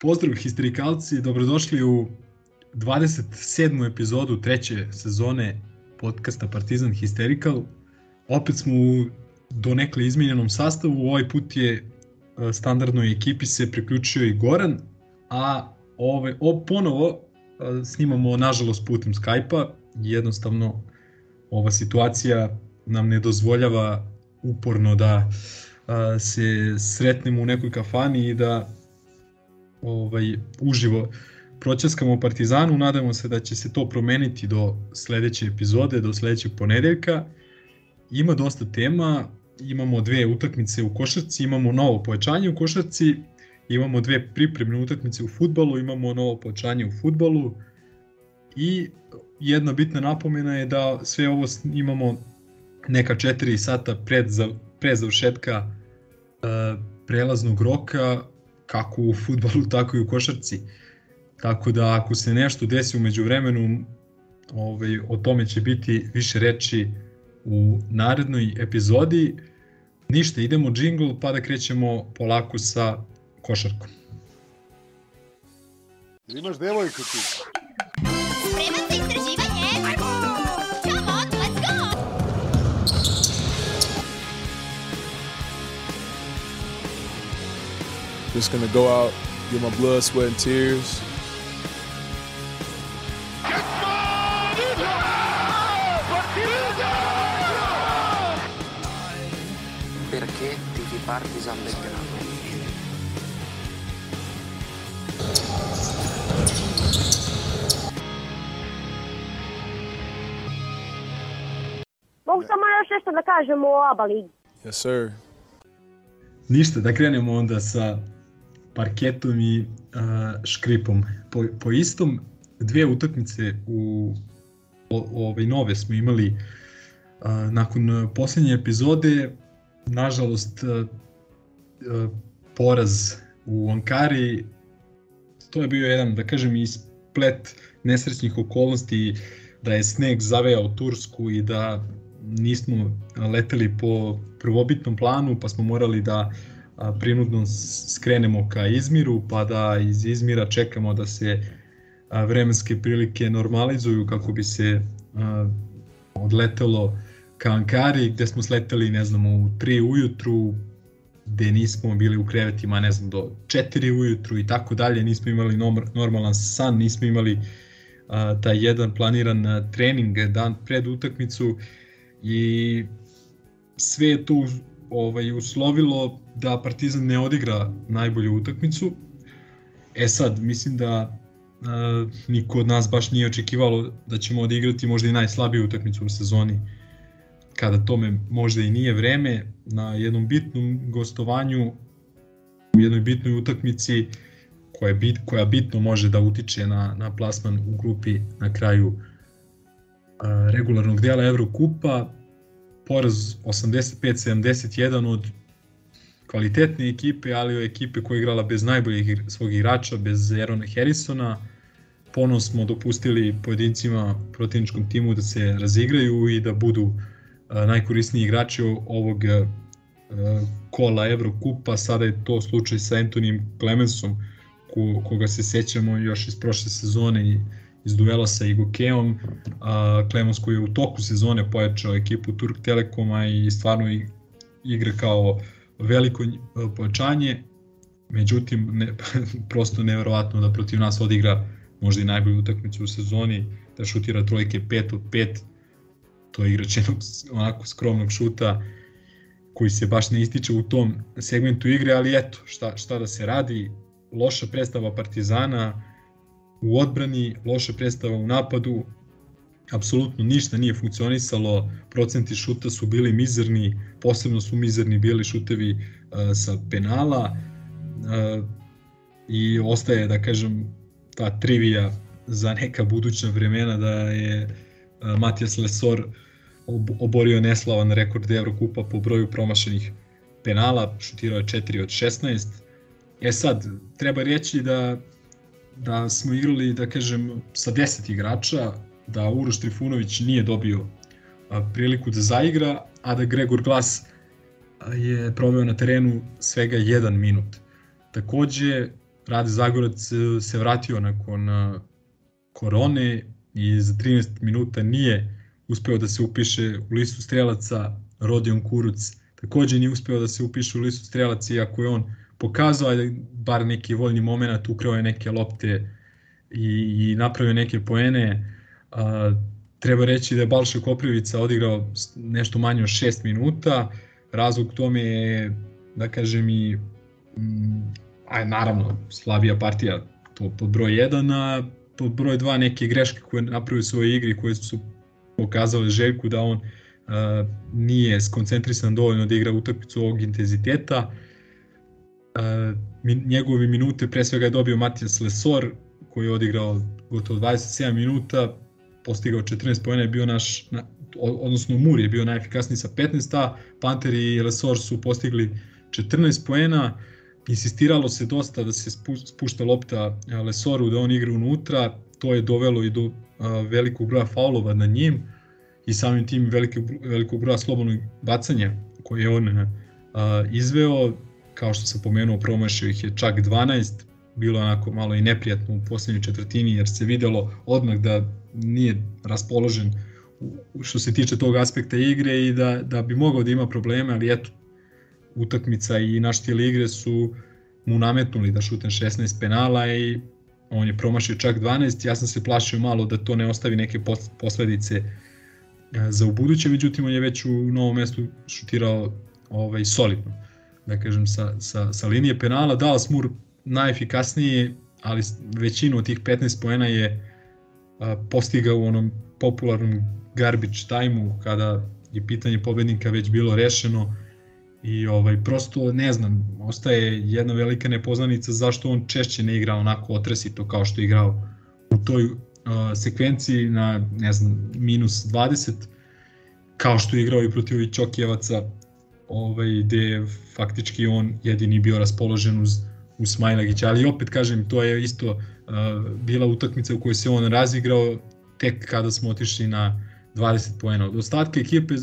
Pozdrav histerikalci, dobrodošli u 27. epizodu treće sezone podcasta Partizan Hysterical. Opet smo u donekle izmijenjenom sastavu, ovaj put je e, standardnoj ekipi se priključio i Goran, a ove, o, ponovo e, snimamo nažalost putem Skype-a, jednostavno ova situacija nam ne dozvoljava uporno da a, se sretnemo u nekoj kafani i da ovaj, uživo pročeskamo Partizanu, nadamo se da će se to promeniti do sledeće epizode, do sledećeg ponedeljka. Ima dosta tema, imamo dve utakmice u košarci, imamo novo pojačanje u košarci, imamo dve pripremne utakmice u futbalu, imamo novo pojačanje u futbalu. I jedna bitna napomena je da sve ovo imamo neka 4 sata pred, za, završetka uh, prelaznog roka, kako u futbalu, tako i u košarci. Tako da ako se nešto desi umeđu vremenu, ovaj, o tome će biti više reči u narednoj epizodi. Ništa, idemo džingl pa da krećemo polako sa košarkom. Imaš devojku ti? Spreman Just gonna go out, get my blood, sweat, and tears. perché tifi Partisan Belgrado. Mogu samo još nešto da kažem o ligi. Yes, sir. Ništa, da krenemo onda sa parketom i uh, škripom. Po, po istom, dve utakmice u o, ovaj nove smo imali uh, nakon posljednje epizode nažalost uh, uh, poraz u Ankari to je bio jedan da kažem isplet nesrećnih okolnosti da je sneg zavejao Tursku i da nismo leteli po prvobitnom planu pa smo morali da a, prinudno skrenemo ka Izmiru pa da iz Izmira čekamo da se vremenske prilike normalizuju kako bi se odletelo ka Ankari gde smo sleteli ne znam u 3 ujutru gde nismo bili u krevetima ne znam do 4 ujutru i tako dalje. Nismo imali normalan san nismo imali taj jedan planiran trening dan pred utakmicu i sve je to ovaj, uslovilo da Partizan ne odigra najbolju utakmicu. E sad, mislim da uh, niko od nas baš nije očekivalo da ćemo odigrati možda i najslabiju utakmicu u sezoni kada tome možda i nije vreme na jednom bitnom gostovanju u jednoj bitnoj utakmici koja, bit, koja bitno može da utiče na, na plasman u grupi na kraju uh, regularnog dela Evrokupa, poraz 85-71 od kvalitetne ekipe, ali od ekipe koja je igrala bez najboljih svog igrača, bez Erona Harrisona. Ponovno smo dopustili pojedincima protivničkom timu da se razigraju i da budu najkorisniji igrači ovog kola Evrokupa. Sada je to slučaj sa Antonim Clemensom, koga se sećamo još iz prošle sezone i iz duela sa Igokeom. Klemens koji je u toku sezone pojačao ekipu Turk Telekoma i stvarno igra kao veliko pojačanje. Međutim, ne, prosto neverovatno da protiv nas odigra možda i najbolju utakmicu u sezoni, da šutira trojke 5 od 5, to je igrač jednog onako skromnog šuta koji se baš ne ističe u tom segmentu igre, ali eto, šta, šta da se radi, loša predstava Partizana, u odbrani, loša predstava u napadu, apsolutno ništa nije funkcionisalo, procenti šuta su bili mizerni, posebno su mizerni bili šutevi uh, sa penala, uh, i ostaje, da kažem, ta trivija za neka buduća vremena da je uh, Matijas Lesor ob oborio neslavan rekord Evrokupa po broju promašenih penala, šutirao je 4 od 16. E sad, treba reći da da smo igrali, da kažem, sa 10 igrača, da Uroš Trifunović nije dobio priliku da zaigra, a da Gregor Glas je proveo na terenu svega jedan minut. Takođe, Rade Zagorac e, se vratio nakon a, korone i za 13 minuta nije uspeo da se upiše u listu strelaca Rodion Kuruc takođe nije uspeo da se upiše u listu strelaca iako je on pokazao je bar neki voljni moment, ukrao je neke lopte i, i napravio neke poene. A, treba reći da je Balša Koprivica odigrao nešto manje od 6 minuta. Razlog tome je, da kažem, i mm, aj, naravno, slabija partija to pod broj 1, a pod broj 2 neke greške koje napravio u svojoj igri koje su pokazale Željku da on uh, nije skoncentrisan dovoljno da igra utakmicu ovog intenziteta. Uh, njegove minute pre svega je dobio Matijas Lesor koji je odigrao gotovo 27 minuta, postigao 14 pojena je bio naš, na, odnosno Mur je bio najefikasniji sa 15, a Panter i Lesor su postigli 14 poena, insistiralo se dosta da se spušta lopta Lesoru, da on igra unutra, to je dovelo i do velikog broja faulova na njim i samim tim velikog, velikog broja slobodnog bacanja koje je on izveo, kao što sam pomenuo, promašio ih je čak 12, bilo onako malo i neprijatno u poslednjoj četvrtini jer se videlo odmah da nije raspoložen što se tiče tog aspekta igre i da, da bi mogao da ima probleme, ali eto, utakmica i naš stil igre su mu nametnuli da šutem 16 penala i on je promašio čak 12, ja sam se plašio malo da to ne ostavi neke posledice e, za u buduće, međutim on je već u novom mestu šutirao ovaj, solidno, da kažem, sa, sa, sa linije penala. Dallas Moore najefikasniji, ali većinu od tih 15 poena je a, postigao u onom popularnom garbage time-u kada je pitanje pobednika već bilo rešeno i ovaj prosto ne znam, ostaje jedna velika nepoznanica zašto on češće ne igra onako otresito kao što je igrao u toj uh, sekvenciji na ne znam minus 20 kao što je igrao i protiv ovih Čokijevaca ovaj, gde je faktički on jedini bio raspoložen uz, uz Smajlagića, ali opet kažem, to je isto uh, bila utakmica u kojoj se on razigrao tek kada smo otišli na 20 poena. Od ostatka ekipe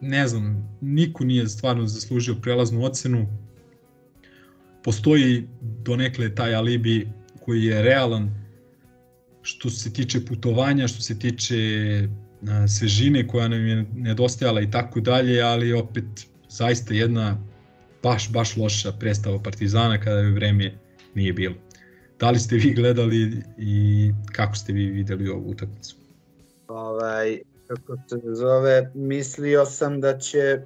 ne znam, niko nije stvarno zaslužio prelaznu ocenu. Postoji donekle taj alibi koji je realan što se tiče putovanja, što se tiče svežine koja nam je nedostajala i tako dalje, ali opet zaista jedna baš, baš loša predstava Partizana kada je vreme nije bilo. Da li ste vi gledali i kako ste vi videli ovu utakmicu? Ovaj, kako se zove, mislio sam da će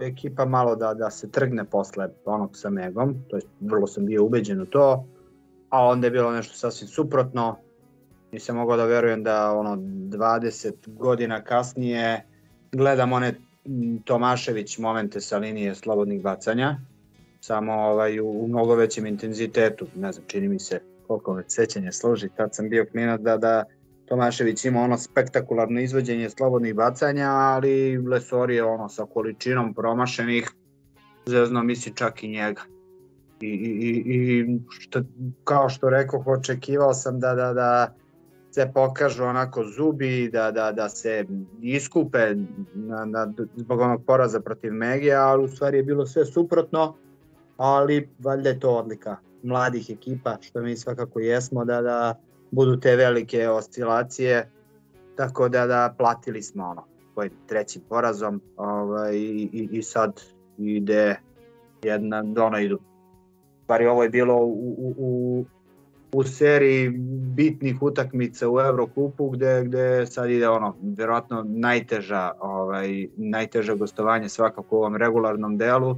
ekipa malo da, da se trgne posle onog sa Megom, to je vrlo sam bio ubeđen u to, a onda je bilo nešto sasvim suprotno, nisam mogao da verujem da ono 20 godina kasnije gledam one Tomašević momente sa linije slobodnih bacanja, samo ovaj, u, u mnogo većem intenzitetu, ne znam, čini mi se koliko me sećanje služi, tad sam bio klinac da, da Tomašević ima ono spektakularno izvođenje slobodnih bacanja, ali Lesor je ono sa količinom promašenih, zezno misli čak i njega. I, i, i što, kao što rekao, očekivao sam da, da, da se pokažu onako zubi, da, da, da se iskupe na, na, zbog onog poraza protiv Megija, ali u stvari je bilo sve suprotno, ali valjda je to odlika mladih ekipa, što mi svakako jesmo, da, da budu te velike oscilacije, tako da da platili smo ono koji trećim porazom ovaj, i, i sad ide jedna, ono idu. Bari ovo je bilo u, u, u, u seriji bitnih utakmica u Evrokupu gde, gde sad ide ono, verovatno najteža, ovaj, najteža gostovanje svakako u ovom regularnom delu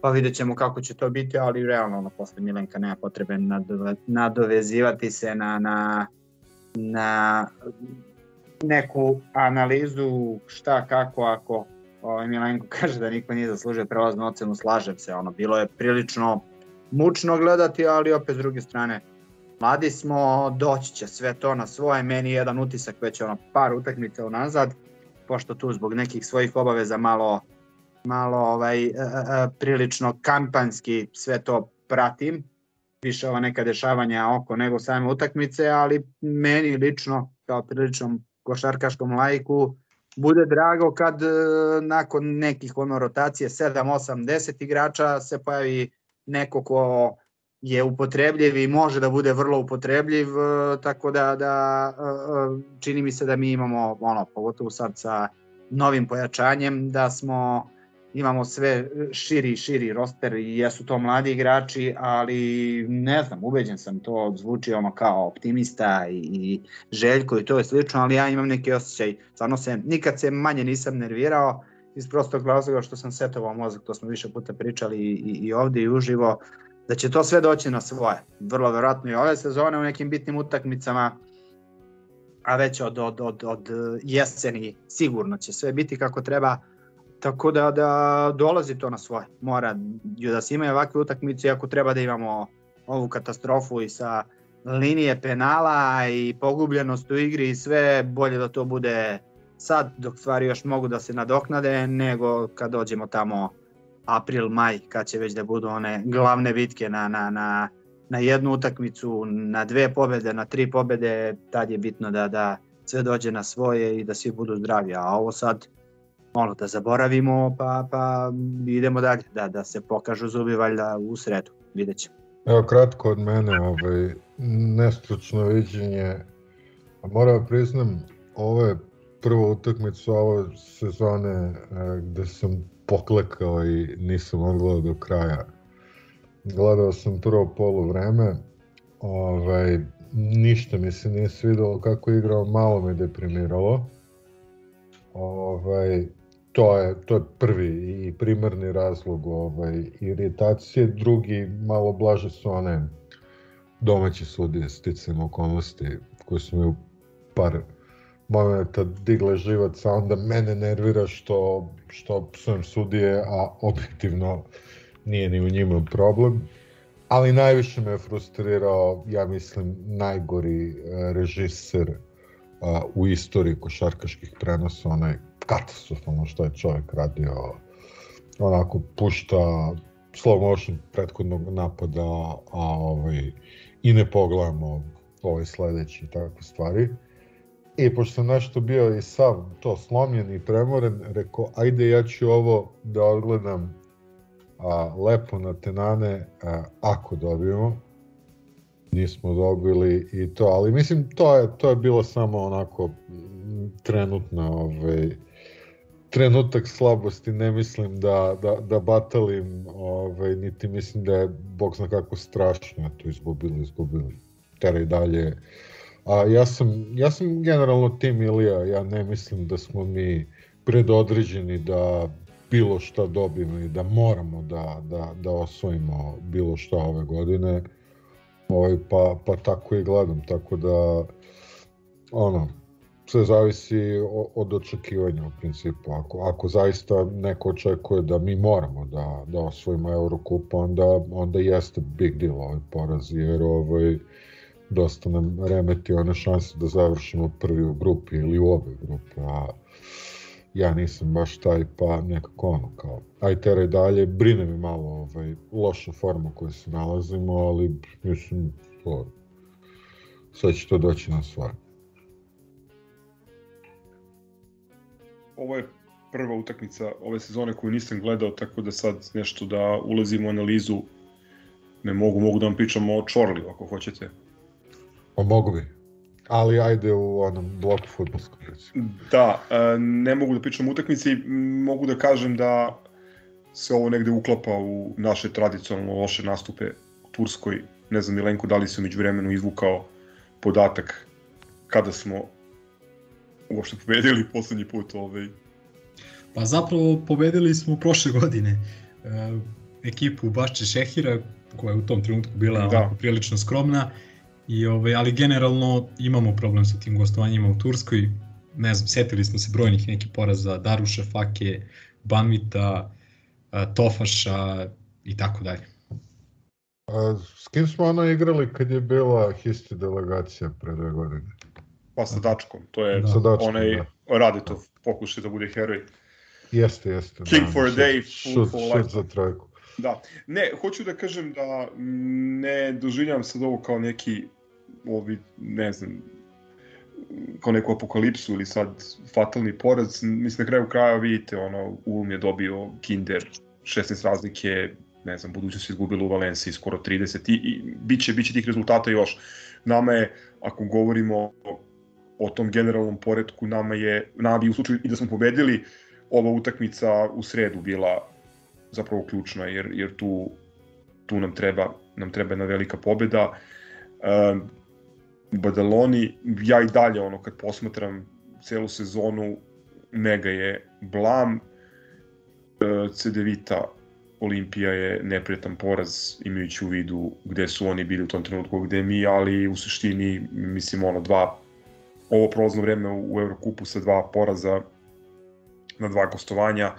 pa vidjet ćemo kako će to biti, ali realno ono, posle Milenka nema potrebe nadove, nadovezivati se na, na, na neku analizu šta, kako, ako ovaj, Milenko kaže da niko nije zaslužio prelaznu ocenu, slažem se, ono, bilo je prilično mučno gledati, ali opet s druge strane mladi smo, doći će sve to na svoje, meni je jedan utisak već ono par utakmica unazad, pošto tu zbog nekih svojih obaveza malo malo ovaj e, e, e, prilično kampanski sve to pratim, više ova neka dešavanja oko nego same utakmice, ali meni lično kao priličnom košarkaškom lajku bude drago kad e, nakon nekih ono rotacije 7, 8, 10 igrača se pojavi neko ko je upotrebljiv i može da bude vrlo upotrebljiv, e, tako da, da e, čini mi se da mi imamo, ono, pogotovo sad sa novim pojačanjem, da smo imamo sve širi i širi roster i jesu to mladi igrači, ali ne znam, ubeđen sam, to zvuči ono kao optimista i, i Željko i to je slično, ali ja imam neki osjećaj, stvarno se, nikad se manje nisam nervirao, iz prostog razloga što sam setovao mozak, to smo više puta pričali i, i, i ovde i uživo, da će to sve doći na svoje. Vrlo verovatno i ove sezone u nekim bitnim utakmicama, a već od, od, od, od jeseni sigurno će sve biti kako treba, Tako da, da dolazi to na svoje. Mora da se imaju ovakve utakmice, ako treba da imamo ovu katastrofu i sa linije penala i pogubljenost u igri i sve, bolje da to bude sad dok stvari još mogu da se nadoknade nego kad dođemo tamo april, maj, kad će već da budu one glavne bitke na, na, na, na jednu utakmicu, na dve pobede, na tri pobede, tad je bitno da, da sve dođe na svoje i da svi budu zdravi, a ovo sad ono, da zaboravimo, pa, pa idemo dalje, da, da se pokažu zubi valjda u sredu, vidjet ćemo. Evo kratko od mene, ovaj, nestručno viđenje, moram da priznam, ovo je prva utakmica ove sezone e, gde sam poklekao i nisam odgledao do kraja. Gledao sam prvo polu vreme, ovaj, ništa mi se nije svidelo kako je igrao, malo me deprimiralo. Ovaj, to je, to je prvi i primarni razlog ovaj, iritacije, drugi malo blaže su one domaće sudije sticam okolnosti koje su mi u par momenta digle živac, a onda mene nervira što, što psujem sudije, a objektivno nije ni u njima problem. Ali najviše me je frustrirao, ja mislim, najgori eh, režiser uh, u istoriji košarkaških prenosa, onaj katastrofalno što je čovjek radio, onako pušta slow motion prethodnog napada, a ovaj, i ne pogledamo ovaj sledeći i takve stvari. I pošto sam nešto bio i sav to slomljen i premoren, rekao, ajde ja ću ovo da odgledam a, lepo na tenane a, ako dobijemo. Nismo dobili i to, ali mislim to je, to je bilo samo onako trenutna ovaj, trenutak slabosti, ne mislim da, da, da batalim, ovaj, niti mislim da je, bog zna kako strašno to izgubili, izgubili. Tera i dalje. A ja sam, ja sam generalno tim Ilija, ja ne mislim da smo mi predodređeni da bilo šta dobijemo i da moramo da, da, da osvojimo bilo šta ove godine. Ovaj, pa, pa tako i gledam, tako da ono, sve zavisi od očekivanja u principu. Ako, ako zaista neko očekuje da mi moramo da, da osvojimo Eurocup, onda, onda jeste big deal ovaj poraz, jer ovaj, dosta nam remeti one šanse da završimo prvi u grupi ili u obe grupe, a ja nisam baš taj, pa nekako ono kao, aj teraj dalje, brine mi malo ovaj, loša forma koju se nalazimo, ali mislim, to, sve će to doći na svoje. ovo je prva utakmica ove sezone koju nisam gledao, tako da sad nešto da ulazim u analizu ne mogu, mogu da vam pričam o Čorliju ako hoćete. O mogu bi. Ali ajde u onom bloku futbolskom. Da, e, ne mogu da pričam o utakmici, mogu da kažem da se ovo negde uklapa u naše tradicionalno loše nastupe u Turskoj. Ne znam, Milenko, da li se umeđu vremenu izvukao podatak kada smo uopšte pobedili poslednji put ovaj. Pa zapravo pobedili smo prošle godine e, ekipu Bašče Šehira koja je u tom trenutku bila da. prilično skromna i ovaj ali generalno imamo problem sa tim gostovanjima u Turskoj ne znam setili smo se brojnih nekih poraza Daruša Fake Banvita Tofaša i tako dalje A s kim smo ono igrali kad je bila Histi delegacija pre dve godine? Pa sa Dačkom, to je Sa Dačkom, onaj da. Radetov pokušaj da bude heroj. Jeste, jeste. King da, for a šut- day, fool šut- for šut life. za trojku. Da, ne, hoću da kažem da ne doživljavam sad ovo kao neki, ovi, ne znam, kao neku apokalipsu ili sad fatalni poraz. Mislim, na kraju kraja vidite, ono, Ulm je dobio Kinder, 16 razlike, ne znam, budućnost je izgubila u Valenciji skoro 30 i, i bit, će, bit će tih rezultata još. Nama je, ako govorimo o, tom generalnom poredku, nama je, nama bi u slučaju i da smo pobedili, ova utakmica u sredu bila zapravo ključna, jer, jer tu, tu nam treba, nam treba jedna velika pobeda. Um, Badaloni, ja i dalje, ono, kad posmatram celu sezonu, mega je blam. E, Cedevita Olimpija je neprijetan poraz imajući u vidu gde su oni bili u tom trenutku gde mi, ali u suštini mislim ono dva ovo prolazno vreme u Eurokupu sa dva poraza na dva gostovanja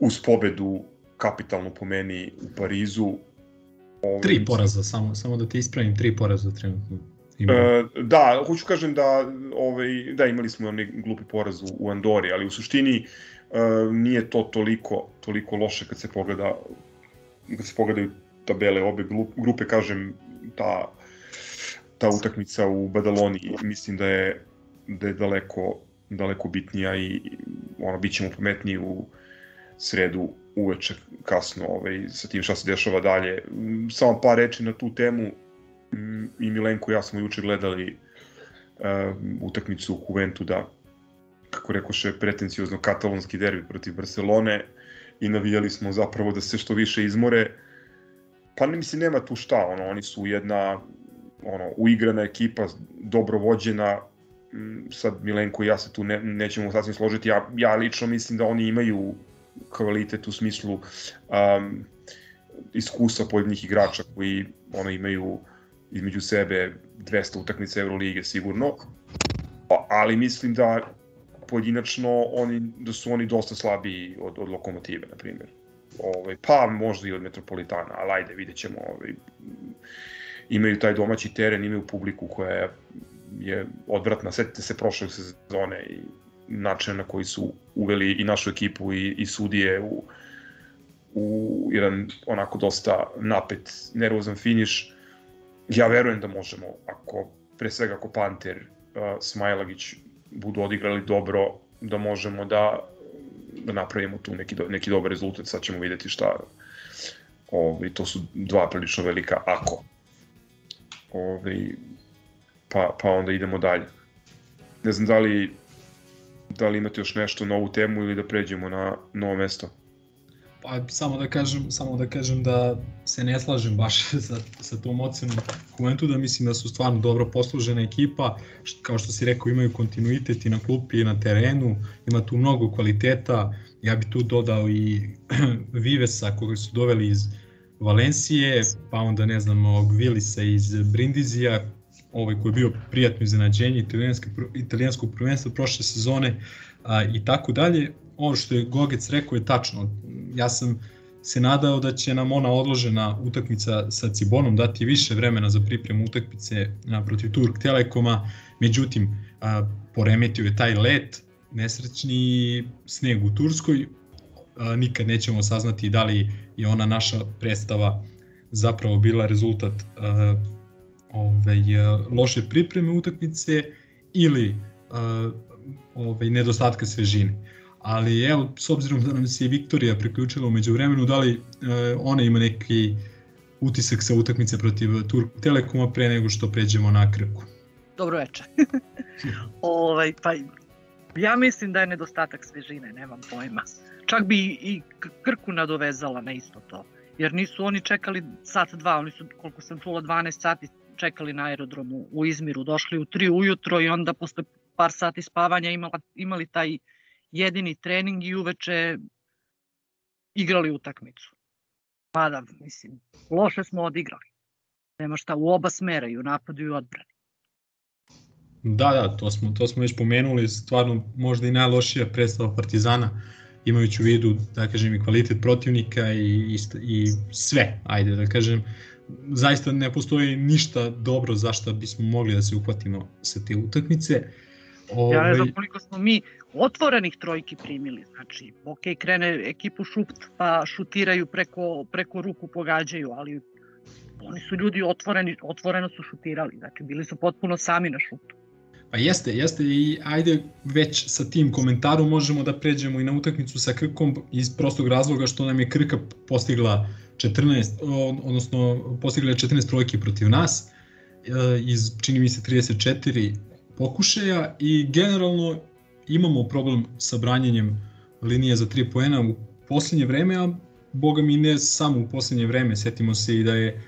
uz pobedu kapitalno po meni u Parizu. Ovaj, Tri poraza, samo, samo da te ispravim, tri poraza trenutno. Ima. E, da, hoću kažem da ovaj da imali smo onaj glupi poraz u, u Andori, ali u suštini e, nije to toliko toliko loše kad se pogleda kad se pogledaju tabele obe grupe, kažem ta ta utakmica u Badaloni mislim da je da je daleko daleko bitnija i ono bićemo pametniji u sredu uveče kasno ovaj, sa tim šta se dešava dalje. Samo par reči na tu temu. I Milenko ja smo juče gledali uh, utakmicu u Juventu da kako rekoše, pretenciozno katalonski derbi protiv Barcelone i navijali smo zapravo da se što više izmore. Pa ne mislim, nema tu šta, ono, oni su jedna ono, uigrana ekipa, dobro vođena, Mm, sad Milenko i ja se tu ne, nećemo sasvim složiti, ja, ja lično mislim da oni imaju kvalitet u smislu um, iskustva pojedinih igrača koji ono imaju između sebe 200 utakmica Eurolige sigurno, A- ali mislim da pojedinačno oni, da su oni dosta slabiji od, od lokomotive, na primjer. Ovaj, pa možda i od Metropolitana, ali ajde, vidjet ćemo. Ovaj, imaju taj domaći teren, imaju publiku koja je, je odvratna. Setite se prošle sezone i način na koji su uveli i našu ekipu i, i sudije u, u jedan onako dosta napet, nervozan finiš. Ja verujem da možemo, ako pre svega ako Panter, uh, Smajlagić budu odigrali dobro, da možemo da, da napravimo tu neki, do, neki dobar rezultat. Sad ćemo videti šta. Ovi, to su dva prilično velika ako. Ovi, pa, pa onda idemo dalje. Ne znam da li, da li imate još nešto na ovu temu ili da pređemo na novo mesto. Pa samo da kažem, samo da kažem da se ne slažem baš sa, sa tom ocenom da mislim da su stvarno dobro poslužena ekipa, kao što si rekao imaju kontinuitet i na klupi i na terenu, ima tu mnogo kvaliteta, ja bi tu dodao i Vivesa koga su doveli iz Valencije, pa onda ne znam ovog Vilisa iz Brindizija, ovaj koji je bio prijatno iznenađenje italijanske, italijanskog prvenstva prošle sezone a, i tako dalje. Ono što je Gogec rekao je tačno. Ja sam se nadao da će nam ona odložena utakmica sa Cibonom dati više vremena za pripremu utakmice protiv Turk Telekoma, međutim a, poremetio je taj let, nesrećni sneg u Turskoj, a, nikad nećemo saznati da li je ona naša predstava zapravo bila rezultat a, ovaj, loše pripreme utakmice ili ovaj, nedostatka svežine. Ali evo, s obzirom da nam se i Viktorija priključila umeđu vremenu, da li e, ona ima neki utisak sa utakmice protiv Turk Telekoma pre nego što pređemo na Krku? Dobro večer. ovaj, pa, ja mislim da je nedostatak svežine, nemam pojma. Čak bi i Krku nadovezala na isto to. Jer nisu oni čekali sat, dva, oni su, koliko sam čula, 12 sati čekali na aerodromu u Izmiru. Došli u 3 ujutro i onda posle par sati spavanja imala, imali taj jedini trening i uveče igrali utakmicu. Mada, mislim, loše smo odigrali. Nema šta, u oba smera, i u napadu i u odbrani. Da, da, to smo, to smo već pomenuli, stvarno možda i najlošija predstava Partizana imajući u vidu, da kažem, i kvalitet protivnika i, i, i sve, ajde da kažem, zaista ne postoji ništa dobro zašto bismo mogli da se uhvatimo sa te utakmice. Ove... Ja ne znam koliko smo mi otvorenih trojki primili, znači, ok, krene ekipu šupt, pa šutiraju preko, preko ruku, pogađaju, ali oni su ljudi otvoreni, otvoreno su šutirali, znači bili su potpuno sami na šutu. Pa jeste, jeste i ajde već sa tim komentarom možemo da pređemo i na utakmicu sa Krkom iz prostog razloga što nam je Krka postigla 14, odnosno postigla je 14 trojki protiv nas e, iz čini mi se 34 pokušaja i generalno imamo problem sa branjenjem linije za 3 poena u poslednje vreme, a boga mi ne samo u poslednje vreme, setimo se i da je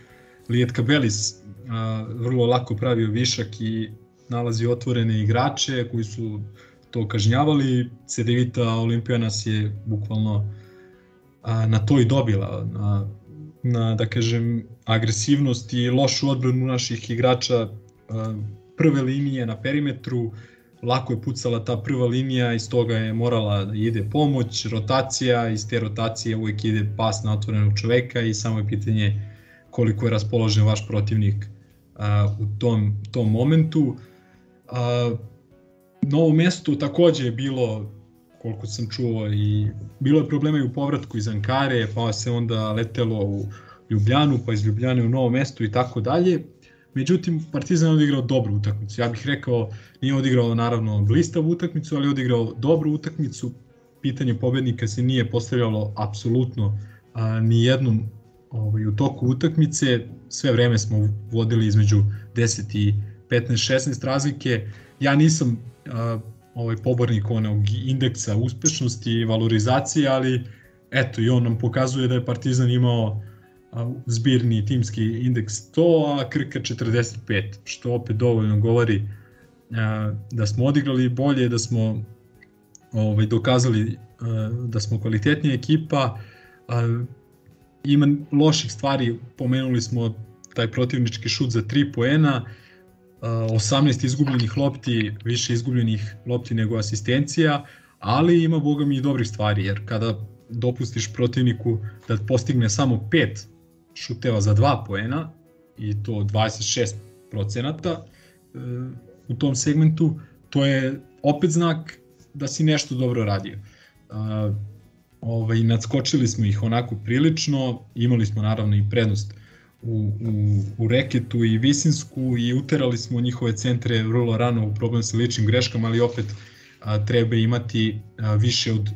Lijet Kabelis a, vrlo lako pravio višak i nalazi otvorene igrače koji su to kažnjavali. Cedevita Olimpija nas je bukvalno a, na to i dobila, na, na da kažem agresivnost i lošu odbranu naših igrača a, prve linije na perimetru, lako je pucala ta prva linija i stoga je morala da ide pomoć, rotacija, iz te rotacije uvijek ide pas na otvorenog čoveka i samo je pitanje koliko je raspoložen vaš protivnik a, u tom, tom momentu. A, novo mesto takođe je bilo koliko sam čuo i bilo je problema i u povratku iz Ankare, pa se onda letelo u Ljubljanu, pa iz Ljubljane u novo mesto i tako dalje. Međutim, Partizan je odigrao dobru utakmicu. Ja bih rekao, nije odigrao naravno blistavu utakmicu, ali je odigrao dobru utakmicu. Pitanje pobednika se nije postavljalo apsolutno a, ni jednom ovaj, u toku utakmice. Sve vreme smo vodili između 10 i 15-16 razlike. Ja nisam a, ovaj pobornik onog indeksa uspešnosti i valorizacije, ali eto i on nam pokazuje da je Partizan imao zbirni timski indeks 100, a Krka 45, što opet dovoljno govori da smo odigrali bolje, da smo ovaj, dokazali da smo kvalitetnija ekipa, ima loših stvari, pomenuli smo taj protivnički šut za 3 poena, 18 izgubljenih lopti, više izgubljenih lopti nego asistencija, ali ima boga mi i dobrih stvari, jer kada dopustiš protivniku da postigne samo 5 šuteva za 2 poena i to 26 procenata e, u tom segmentu, to je opet znak da si nešto dobro radio. ovaj, nadskočili smo ih onako prilično, imali smo naravno i prednost u, u, u reketu i visinsku i uterali smo njihove centre vrlo rano u problem sa ličnim greškama, ali opet a, treba imati a, više od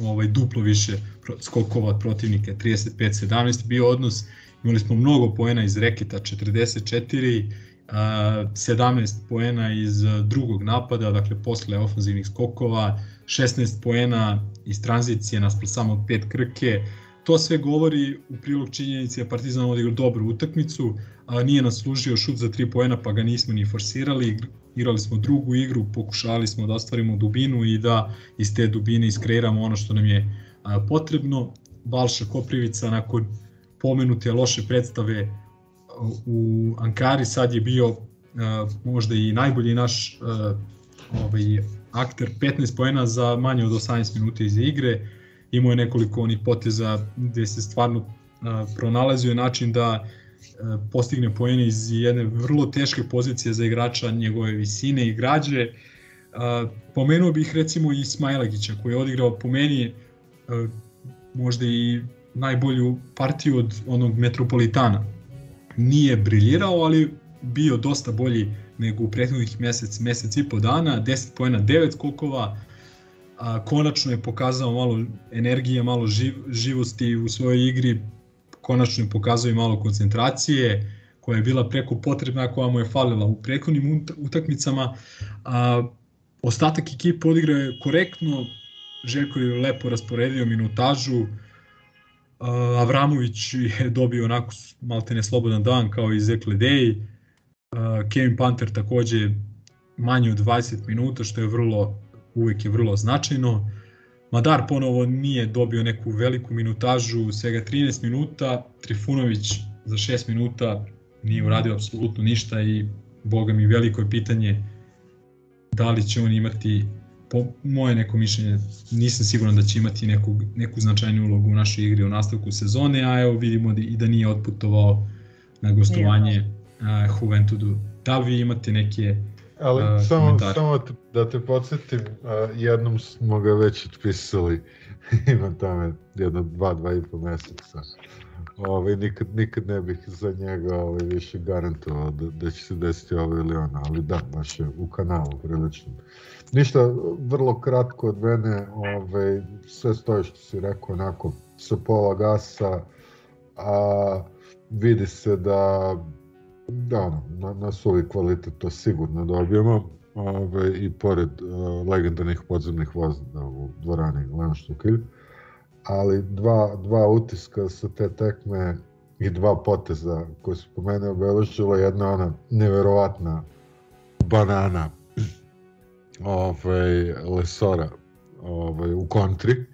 ovaj duplo više skokova od protivnika 35-17 bio odnos imali smo mnogo poena iz reketa 44 a, 17 poena iz drugog napada dakle posle ofanzivnih skokova 16 poena iz tranzicije naspred samo pet krke to sve govori u prilog činjenici da Partizan odigrao dobru utakmicu, a nije nas služio šut za 3 poena pa ga nismo ni forsirali, igrali smo drugu igru, pokušali smo da ostvarimo dubinu i da iz te dubine iskreiramo ono što nam je potrebno. Balša Koprivica nakon pomenute loše predstave u Ankari sad je bio možda i najbolji naš ovaj, akter 15 poena za manje od 18 minuta iz igre imao je nekoliko onih poteza gde se stvarno pronalazio način da postigne poene iz jedne vrlo teške pozicije za igrača njegove visine i građe. Pomenuo bih recimo i Smajlagića koji je odigrao po meni možda i najbolju partiju od onog Metropolitana. Nije briljirao, ali bio dosta bolji nego u prethodnih mesec, mesec i po dana, 10 pojena, 9 skokova, a, konačno je pokazao malo energije, malo živ, živosti u svojoj igri, konačno je pokazao i malo koncentracije, koja je bila preko potrebna, koja mu je falila u prethodnim utakmicama. A, ostatak ekipa odigrao je korektno, Željko je lepo rasporedio minutažu, Avramović je dobio onako maltene slobodan dan kao i Zekle Dej, Kevin Panter takođe manje od 20 minuta, što je vrlo uvek je vrlo značajno. Madar ponovo nije dobio neku veliku minutažu, svega 13 minuta, Trifunović za 6 minuta nije uradio apsolutno ništa i boga mi veliko je pitanje da li će on imati po moje neko mišljenje, nisam siguran da će imati neku, neku značajnu ulogu u našoj igri u nastavku sezone, a evo vidimo da, i da nije otputovao na gostovanje uh, Juventudu. Da vi imate neke Ali uh, samo, komentare? samo te- da te podsjetim, a, jednom smo ga već otpisali, ima tamo jedno dva, dva i po meseca. Ove, nikad, nikad ne bih za njega ove, više garantovao da, da će se desiti ovo ili ono, ali da, baš je u kanalu prilično. Ništa, vrlo kratko od mene, ove, sve stoji što si rekao, onako, sa pola gasa, a vidi se da da ono, na, na suvi kvalitet to sigurno dobijemo ove, i pored uh, legendarnih podzemnih vozda u dvorani Lenštukilj ali dva, dva utiska sa te tekme i dva poteza koje su po mene obeležila jedna ona neverovatna banana ovaj, Lesora ovaj, u kontri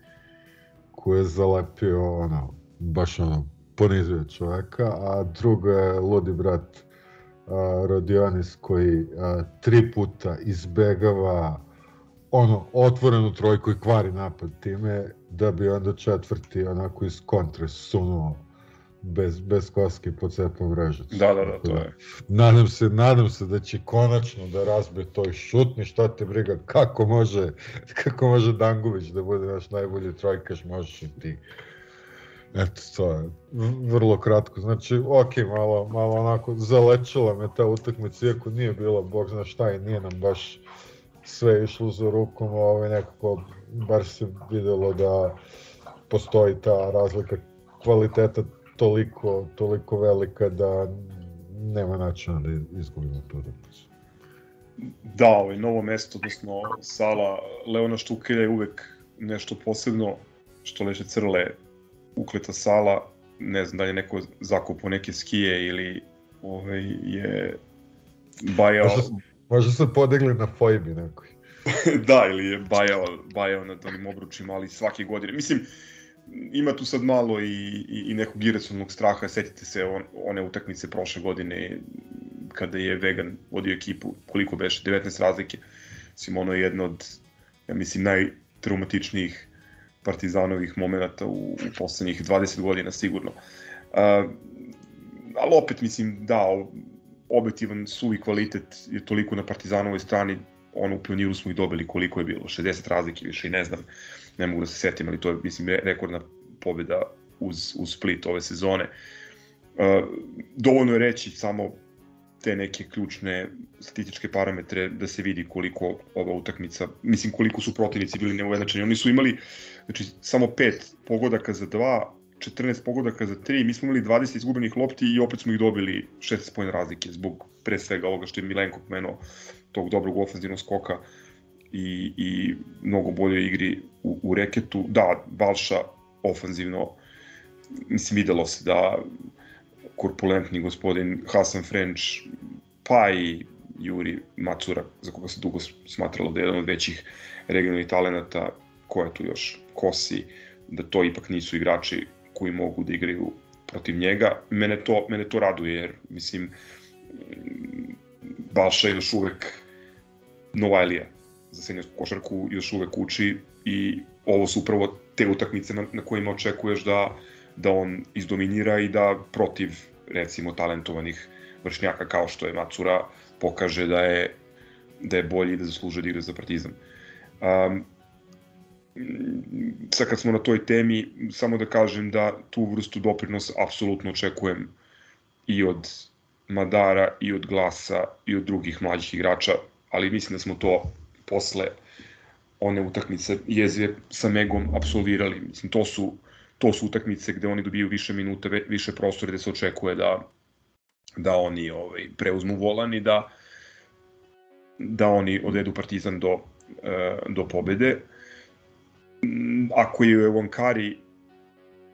koji je zalepio ono, baš ono, ponizio čoveka, a drugo je ludi brat a, Rodionis koji a, tri puta izbegava ono otvorenu trojku i kvari napad time da bi onda četvrti onako iz kontre sunuo bez, bez koske po cepu mrežac. Da, da, da, to je. Nadam se, nadam se da će konačno da razbije to i šutni, šta te briga, kako može, kako može Dangubić da bude naš najbolji trojkaš, možeš i ti. Eto, to je vrlo kratko. Znači, ok, malo, malo onako zalečila me ta utakmica, iako nije bilo, bog zna šta i nije nam baš sve išlo za rukom, ovaj, nekako bar se videlo da postoji ta razlika kvaliteta toliko, toliko velika da nema načina da izgubimo tu utakmicu. Da, ovaj novo mesto, odnosno sala Leona Štukelja je uvek nešto posebno, što leže crle ukleta sala, ne znam da je neko zakupao neke skije ili ovaj, je bajao, Možda, možda su podigli na fojbi nekoj. da, ili je bajao, bajao nad onim obručima, ali svake godine. Mislim, ima tu sad malo i, i, i nekog iracionalnog straha, setite se on, one utakmice prošle godine kada je Vegan vodio ekipu, koliko beše, 19 razlike. Mislim, ono je jedno od, ja mislim, najtraumatičnijih partizanovih momenta u, u poslednjih 20 godina sigurno. Uh, ali opet, mislim, da, objektivan suvi kvalitet je toliko na partizanovoj strani, ono u pioniru smo ih dobili koliko je bilo, 60 razlike više i ne znam, ne mogu da se setim, ali to je, mislim, re- rekordna pobjeda uz, uz Split ove sezone. Uh, dovoljno je reći samo te neke ključne statističke parametre da se vidi koliko ova utakmica, mislim koliko su protivnici bili neujednačeni. Oni su imali znači, samo pet pogodaka za dva, 14 pogodaka za 3, mi smo imali 20 izgubenih lopti i opet smo ih dobili 16 pojene razlike zbog pre svega ovoga što je Milenko pomenuo tog dobrog ofenzivnog skoka i, i mnogo boljoj igri u, u reketu. Da, Balša ofanzivno, mislim videlo se da korpulentni gospodin Hasan French, pa i Juri Macura, za koga se dugo smatralo da je jedan od većih regionalnih talenata, ko tu još, Kosi, da to ipak nisu igrači koji mogu da igraju protiv njega. Mene to, mene to raduje, jer mislim, Balša je još uvek Novajlija za seniorsku košarku, još uvek uči i ovo su upravo te utakmice na, na kojima očekuješ da, da on izdominira i da protiv recimo talentovanih vršnjaka kao što je Macura pokaže da je da je bolji i da zaslužuje da igra za Partizan. Um, sad kad smo na toj temi, samo da kažem da tu vrstu doprinosa apsolutno očekujem i od Madara, i od Glasa, i od drugih mlađih igrača, ali mislim da smo to posle one utakmice jezve sa Megom absolvirali. Mislim, to su, to su utakmice gde oni dobiju više minuta, više prostora, gde se očekuje da, da oni ovaj, preuzmu volan i da, da oni odvedu Partizan do, e, do pobede. Ako je u Ankari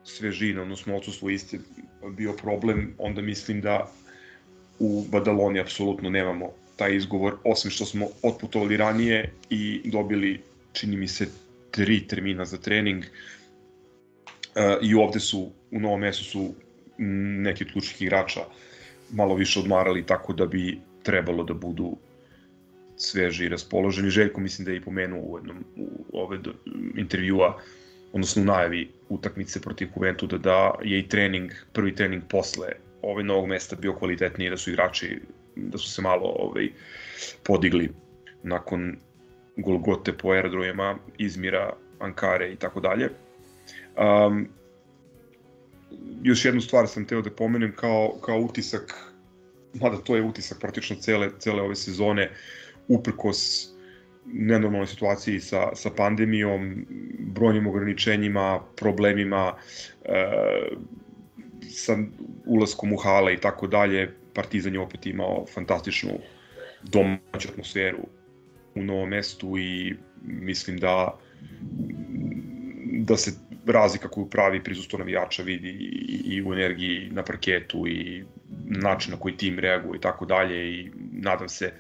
svežina, odnosno odsustvo iste bio problem, onda mislim da u Badaloni apsolutno nemamo taj izgovor, osim što smo otputovali ranije i dobili, čini mi se, tri termina za trening. E, I ovde su, u Novom mesu su neki od ključnih igrača malo više odmarali, tako da bi trebalo da budu sveži i raspoloženi. Željko mislim da je i pomenuo u jednom u ove intervjua, odnosno u najavi utakmice protiv Juventuda da je i trening, prvi trening posle ovaj novog mesta bio kvalitetniji, da su igrači da su se malo ovaj, podigli nakon Golgote po aerodromima, Izmira, Ankare i tako dalje. Um, još jednu stvar sam teo da pomenem kao, kao utisak, mada to je utisak praktično cele, cele ove sezone, uprkos nenormalnoj situaciji sa, sa pandemijom, brojnim ograničenjima, problemima, e, sa ulaskom u hale i tako dalje, Partizan je opet imao fantastičnu domaću atmosferu u novom mestu i mislim da da se razlika koju pravi prisustvo navijača vidi i, i u energiji na parketu i način na koji tim reaguje i tako dalje i nadam se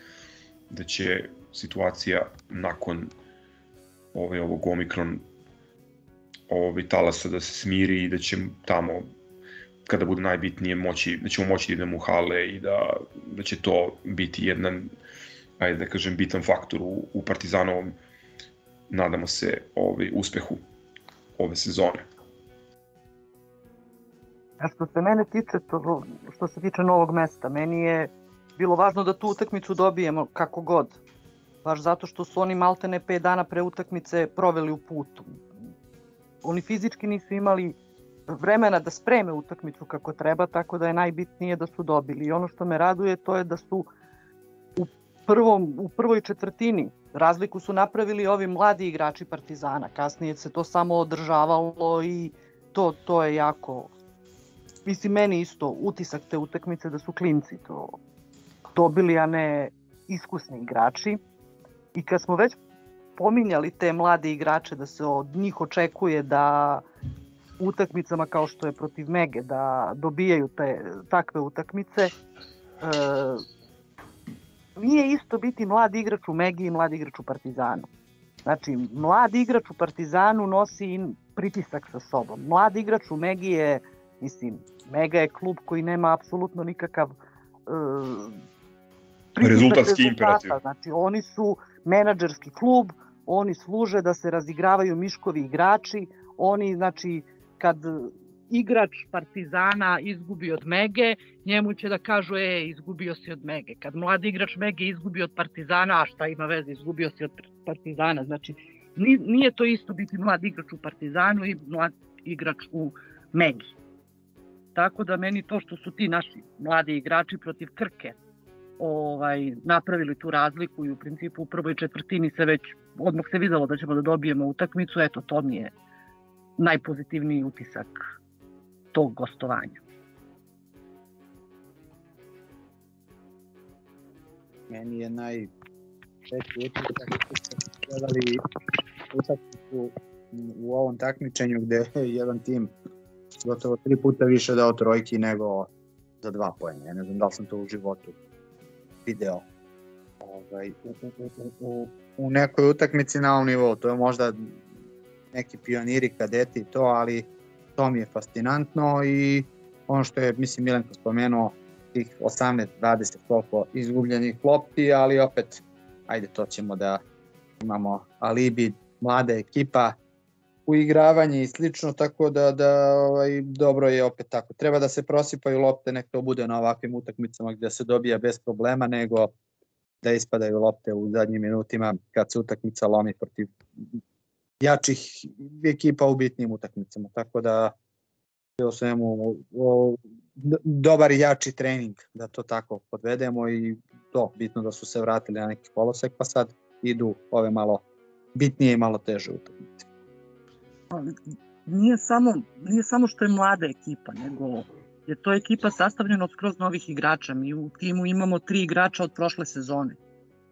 da će situacija nakon ovaj, ovog omikron ovaj, talasa da se smiri i da će tamo kada bude najbitnije moći, da ćemo moći da idemo u hale i da, da će to biti jedan, ajde da kažem, bitan faktor u, u Partizanovom, nadamo se, ovaj, uspehu ove sezone. A što se mene tiče, to, što se tiče novog mesta, meni je bilo važno da tu utakmicu dobijemo kako god. Baš zato što su oni maltene 5 dana pre utakmice proveli u putu. Oni fizički nisu imali vremena da spreme utakmicu kako treba, tako da je najbitnije da su dobili. I ono što me raduje to je da su u, prvom, u prvoj četvrtini razliku su napravili ovi mladi igrači Partizana. Kasnije se to samo održavalo i to, to je jako... Mislim, meni isto utisak te utakmice da su klinci to dobili, a ne iskusni igrači. I kad smo već pominjali te mlade igrače da se od njih očekuje da utakmicama kao što je protiv Mege da dobijaju te takve utakmice e, nije isto biti mlad igrač u Megi i mlad igrač u Partizanu. Znači, mlad igrač u Partizanu nosi pritisak sa sobom. Mlad igrač u Megi je, mislim, Mega je klub koji nema apsolutno nikakav uh, rezultatski imperativ. Znači, oni su menadžerski klub, oni služe da se razigravaju miškovi igrači, oni, znači, kad igrač Partizana izgubi od Mege, njemu će da kažu, e, izgubio si od Mege. Kad mladi igrač Mege izgubi od Partizana, a šta ima veze, izgubio si od Partizana. Znači, nije to isto biti mlad igrač u Partizanu i mlad igrač u Megi. Tako da meni to što su ti naši mladi igrači protiv Krke ovaj, napravili tu razliku i u principu u prvoj četvrtini se već odmah se videlo da ćemo da dobijemo utakmicu, eto to mi je najpozitivniji utisak tog gostovanja. Meni je naj češći utisak gledali utakmicu u ovom takmičenju gde je jedan tim gotovo tri puta više dao trojki nego za dva pojene. Ja ne znam da li sam to u životu video ovaj, u, u, u, u nekoj utakmici na ovom nivou. To je možda neki pioniri, kadeti to, ali to mi je fascinantno i ono što je, mislim, Milenko spomenuo, tih 18-20 koliko izgubljenih lopti, ali opet, ajde, to ćemo da imamo alibi, mlada ekipa, uigravanje i slično, tako da, da ovaj, dobro je opet tako. Treba da se prosipaju lopte, nek to bude na ovakvim utakmicama gde se dobija bez problema, nego da ispadaju lopte u zadnjim minutima kad se utakmica lomi protiv jačih ekipa u bitnim utakmicama. Tako da je o svemu o, dobar i jači trening, da to tako podvedemo i to, bitno da su se vratili na neki kolosek, pa sad idu ove malo bitnije i malo teže utakmice. Nije samo, nije samo što je mlada ekipa, nego je to ekipa sastavljena od skroz novih igrača. Mi u timu imamo tri igrača od prošle sezone.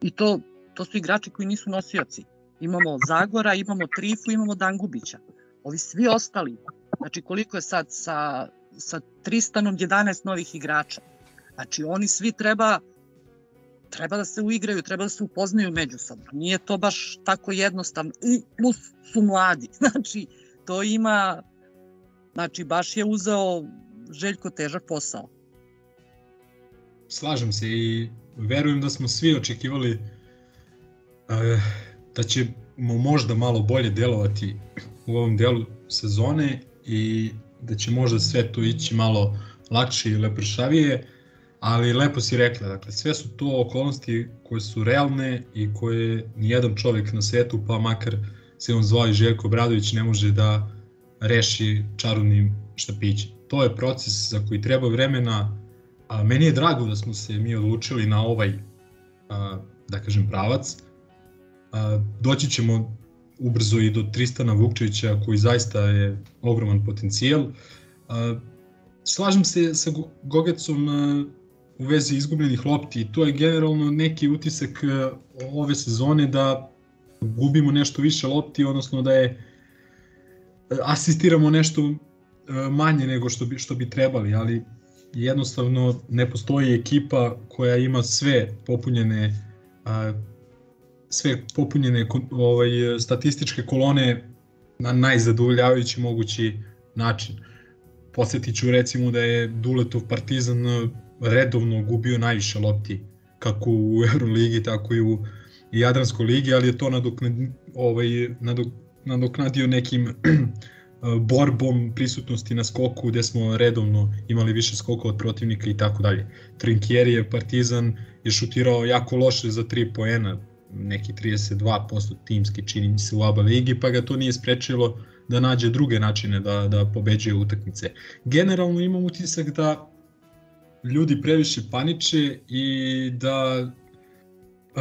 I to, to su igrači koji nisu nosioci imamo Zagora, imamo Trifu, imamo Dangubića. Ovi svi ostali, znači koliko je sad sa, sa Tristanom 11 novih igrača. Znači oni svi treba treba da se uigraju, treba da se upoznaju međusobno. Nije to baš tako jednostavno. I plus su mladi. Znači, to ima... Znači, baš je uzeo Željko težak posao. Slažem se i verujem da smo svi očekivali e, da ćemo možda malo bolje delovati u ovom delu sezone i da će možda sve to ići malo lakše i lepršavije, ali lepo si rekla, dakle sve su to okolnosti koje su realne i koje nijedan čovjek na svetu, pa makar se on zvao i Željko Bradović, ne može da reši čarobnim štapićem. To je proces za koji treba vremena, a meni je drago da smo se mi odlučili na ovaj, a, da kažem, pravac. Doći ćemo ubrzo i do Tristana Vukčevića koji zaista je ogroman potencijal. Slažem se sa Gogecom u vezi izgubljenih lopti i to je generalno neki utisak ove sezone da gubimo nešto više lopti, odnosno da je asistiramo nešto manje nego što bi, što bi trebali, ali jednostavno ne postoji ekipa koja ima sve popunjene sve popunjene ovaj statističke kolone na najzadovoljavajući mogući način. Posjetit ću recimo da je Duletov Partizan redovno gubio najviše lopti kako u Euroligi tako i u Jadranskoj ligi, ali je to nadoknadio, ovaj, nadoknadio nekim borbom prisutnosti na skoku gde smo redovno imali više skokova od protivnika i tako dalje. Trinkieri je Partizan je šutirao jako loše za 3 poena, neki 32% timski čini mi se u ABA ligi, pa ga to nije sprečilo da nađe druge načine da, da pobeđuje utakmice. Generalno imam utisak da ljudi previše paniče i da Uh,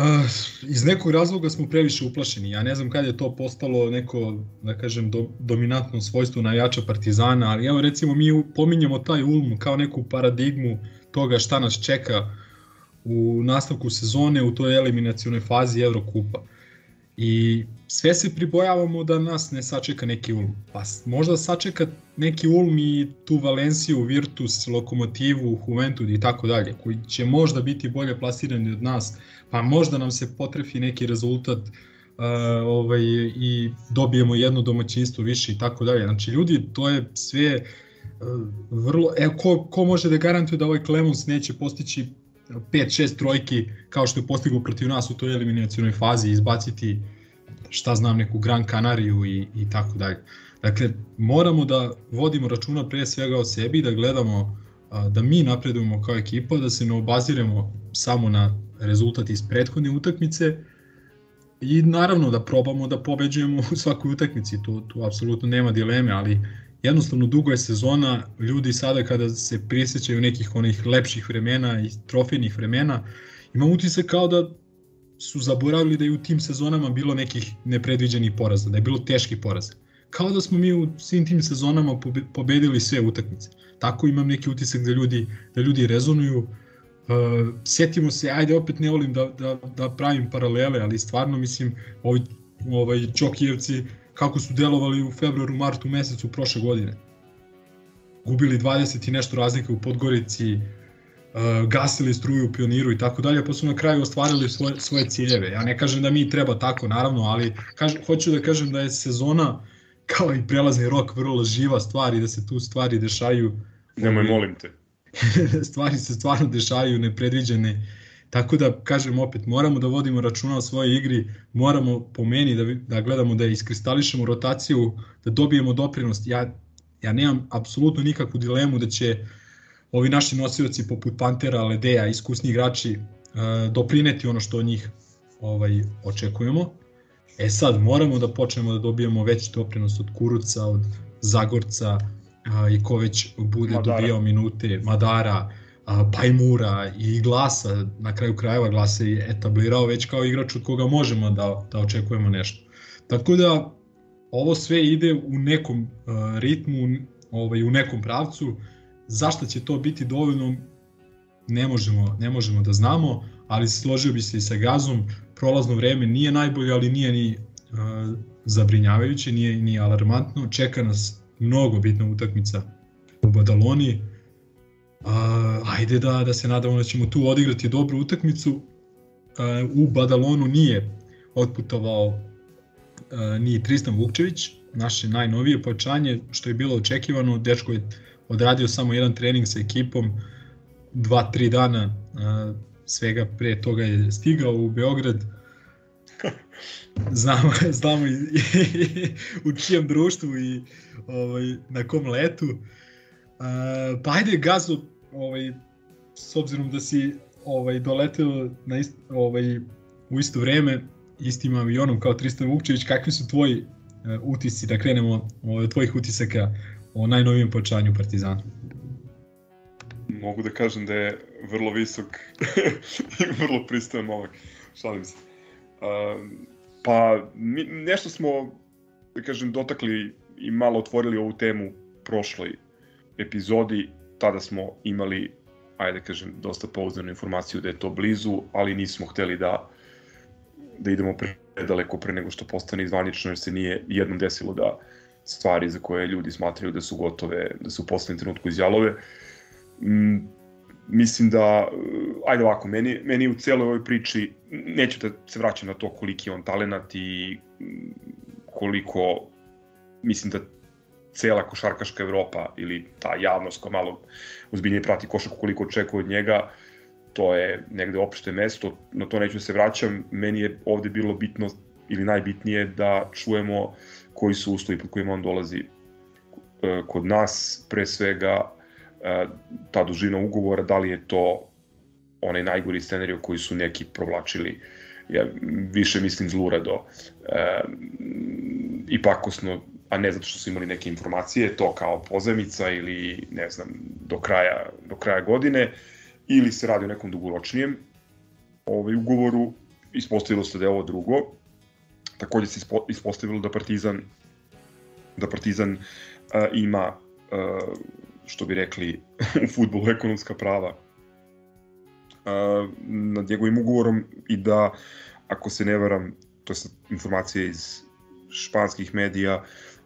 iz nekog razloga smo previše uplašeni. Ja ne znam kad je to postalo neko, da kažem, do, dominantno svojstvo navijača Partizana, ali evo recimo mi pominjemo taj Ulm kao neku paradigmu toga šta nas čeka u nastavku sezone u toj eliminacionoj fazi Evrokupa. I sve se pribojavamo da nas ne sačeka neki Ulm. Pa možda sačeka neki Ulm i tu Valenciju, Virtus, Lokomotivu, Juventud i tako dalje, koji će možda biti bolje plasirani od nas, pa možda nam se potrefi neki rezultat uh, ovaj, i dobijemo jedno domaćinstvo više i tako dalje. Znači ljudi, to je sve uh, vrlo, e, ko, ko može da garantuje da ovaj Clemons neće postići 5-6 trojki kao što je postigao protiv nas u toj eliminacionoj fazi, izbaciti šta znam neku Gran Canariju i, i tako dalje. Dakle, moramo da vodimo računa pre svega o sebi, da gledamo da mi napredujemo kao ekipa, da se ne obaziremo samo na rezultat iz prethodne utakmice i naravno da probamo da pobeđujemo u svakoj utakmici, to, tu apsolutno nema dileme, ali jednostavno dugo je sezona, ljudi sada kada se prisjećaju nekih onih lepših vremena i trofejnih vremena, imam utisak kao da su zaboravili da je u tim sezonama bilo nekih nepredviđenih poraza, da je bilo teških poraza. Kao da smo mi u svim tim sezonama pobedili sve utakmice. Tako imam neki utisak da ljudi, da ljudi rezonuju. Uh, sjetimo se, ajde opet ne volim da, da, da pravim paralele, ali stvarno mislim ovi, ovaj Čokijevci kako su delovali u februaru, martu mesecu prošle godine. Gubili 20 i nešto razlike u Podgorici, uh, gasili struju u pioniru i tako dalje, pa su na kraju ostvarili svoje, svoje ciljeve. Ja ne kažem da mi treba tako, naravno, ali kaž, hoću da kažem da je sezona kao i prelazni rok vrlo živa stvar i da se tu stvari dešaju. Nemoj, molim te. stvari se stvarno dešaju nepredviđene. Tako da, kažem opet, moramo da vodimo računa o svojoj igri, moramo po meni da, da gledamo da iskristališemo rotaciju, da dobijemo doprinost. Ja, ja nemam apsolutno nikakvu dilemu da će ovi naši nosioci poput Pantera, Ledeja, iskusni igrači uh, doprineti ono što od njih ovaj, očekujemo. E sad, moramo da počnemo da dobijemo veći doprinos od Kuruca, od Zagorca a, i ko već bude Madara. dobijao minute, Madara, Pajmura i Glasa, na kraju krajeva Glasa je etablirao već kao igrač od koga možemo da, da očekujemo nešto. Tako da, ovo sve ide u nekom ritmu, ovaj, u nekom pravcu, Zašto će to biti dovoljno, ne možemo, ne možemo da znamo, ali složio bi se i sa Gazom, prolazno vreme nije najbolje, ali nije ni zabrinjavajuće, nije ni alarmantno, čeka nas mnogo bitna utakmica u Badaloni, uh, ajde da, da se nadamo da ćemo tu odigrati dobru utakmicu, uh, u Badalonu nije otputovao uh, ni Tristan Vukčević, naše najnovije pojačanje, što je bilo očekivano, dečko je odradio samo jedan trening sa ekipom, dva, tri dana svega pre toga je stigao u Beograd. Znamo, znamo i, i, u čijem društvu i ovaj, na kom letu. Uh, pa ajde Gazo, ovaj, s obzirom da si ovaj, doleteo na ist, ovaj, u isto vreme, istim avionom kao Tristan Vukčević, kakvi su tvoji uh, utisci, da krenemo od tvojih utisaka o najnovijem počanju Partizana? Mogu da kažem da je vrlo visok i vrlo pristojan momak. Šalim se. Uh, pa mi, nešto smo, da kažem, dotakli i malo otvorili ovu temu prošloj epizodi. Tada smo imali, ajde da kažem, dosta pouzdanu informaciju da je to blizu, ali nismo hteli da da idemo predaleko pre nego što postane zvanično, jer se nije jednom desilo da stvari za koje ljudi smatraju da su gotove, da su u poslednjem trenutku izjalove. Mm, mislim da, ajde ovako, meni, meni u celoj ovoj priči, neću da se vraćam na to koliki je on talenat i koliko, mislim da cela košarkaška Evropa ili ta javnost koja malo uzbiljnije prati košarku koliko očekuje od njega, to je negde opšte mesto, na to neću da se vraćam, meni je ovde bilo bitno ili najbitnije da čujemo koji su uslovi po kojima on dolazi. E, kod nas, pre svega e, ta dužina ugovora, da li je to onaj najgori scenariju koji su neki provlačili. Ja više mislim zlurado. E, i pakosno a ne zato što su imali neke informacije, to kao pozemica ili ne znam, do kraja, do kraja godine, ili se radi o nekom dugoročnijem ovaj, ugovoru, ispostavilo se da je ovo drugo. Takođe se ispostavilo da Partizan da Partizan uh, ima uh, što bi rekli u futbolu ekonomska prava uh, nad njegovim ugovorom i da ako se ne varam to je informacija iz španskih medija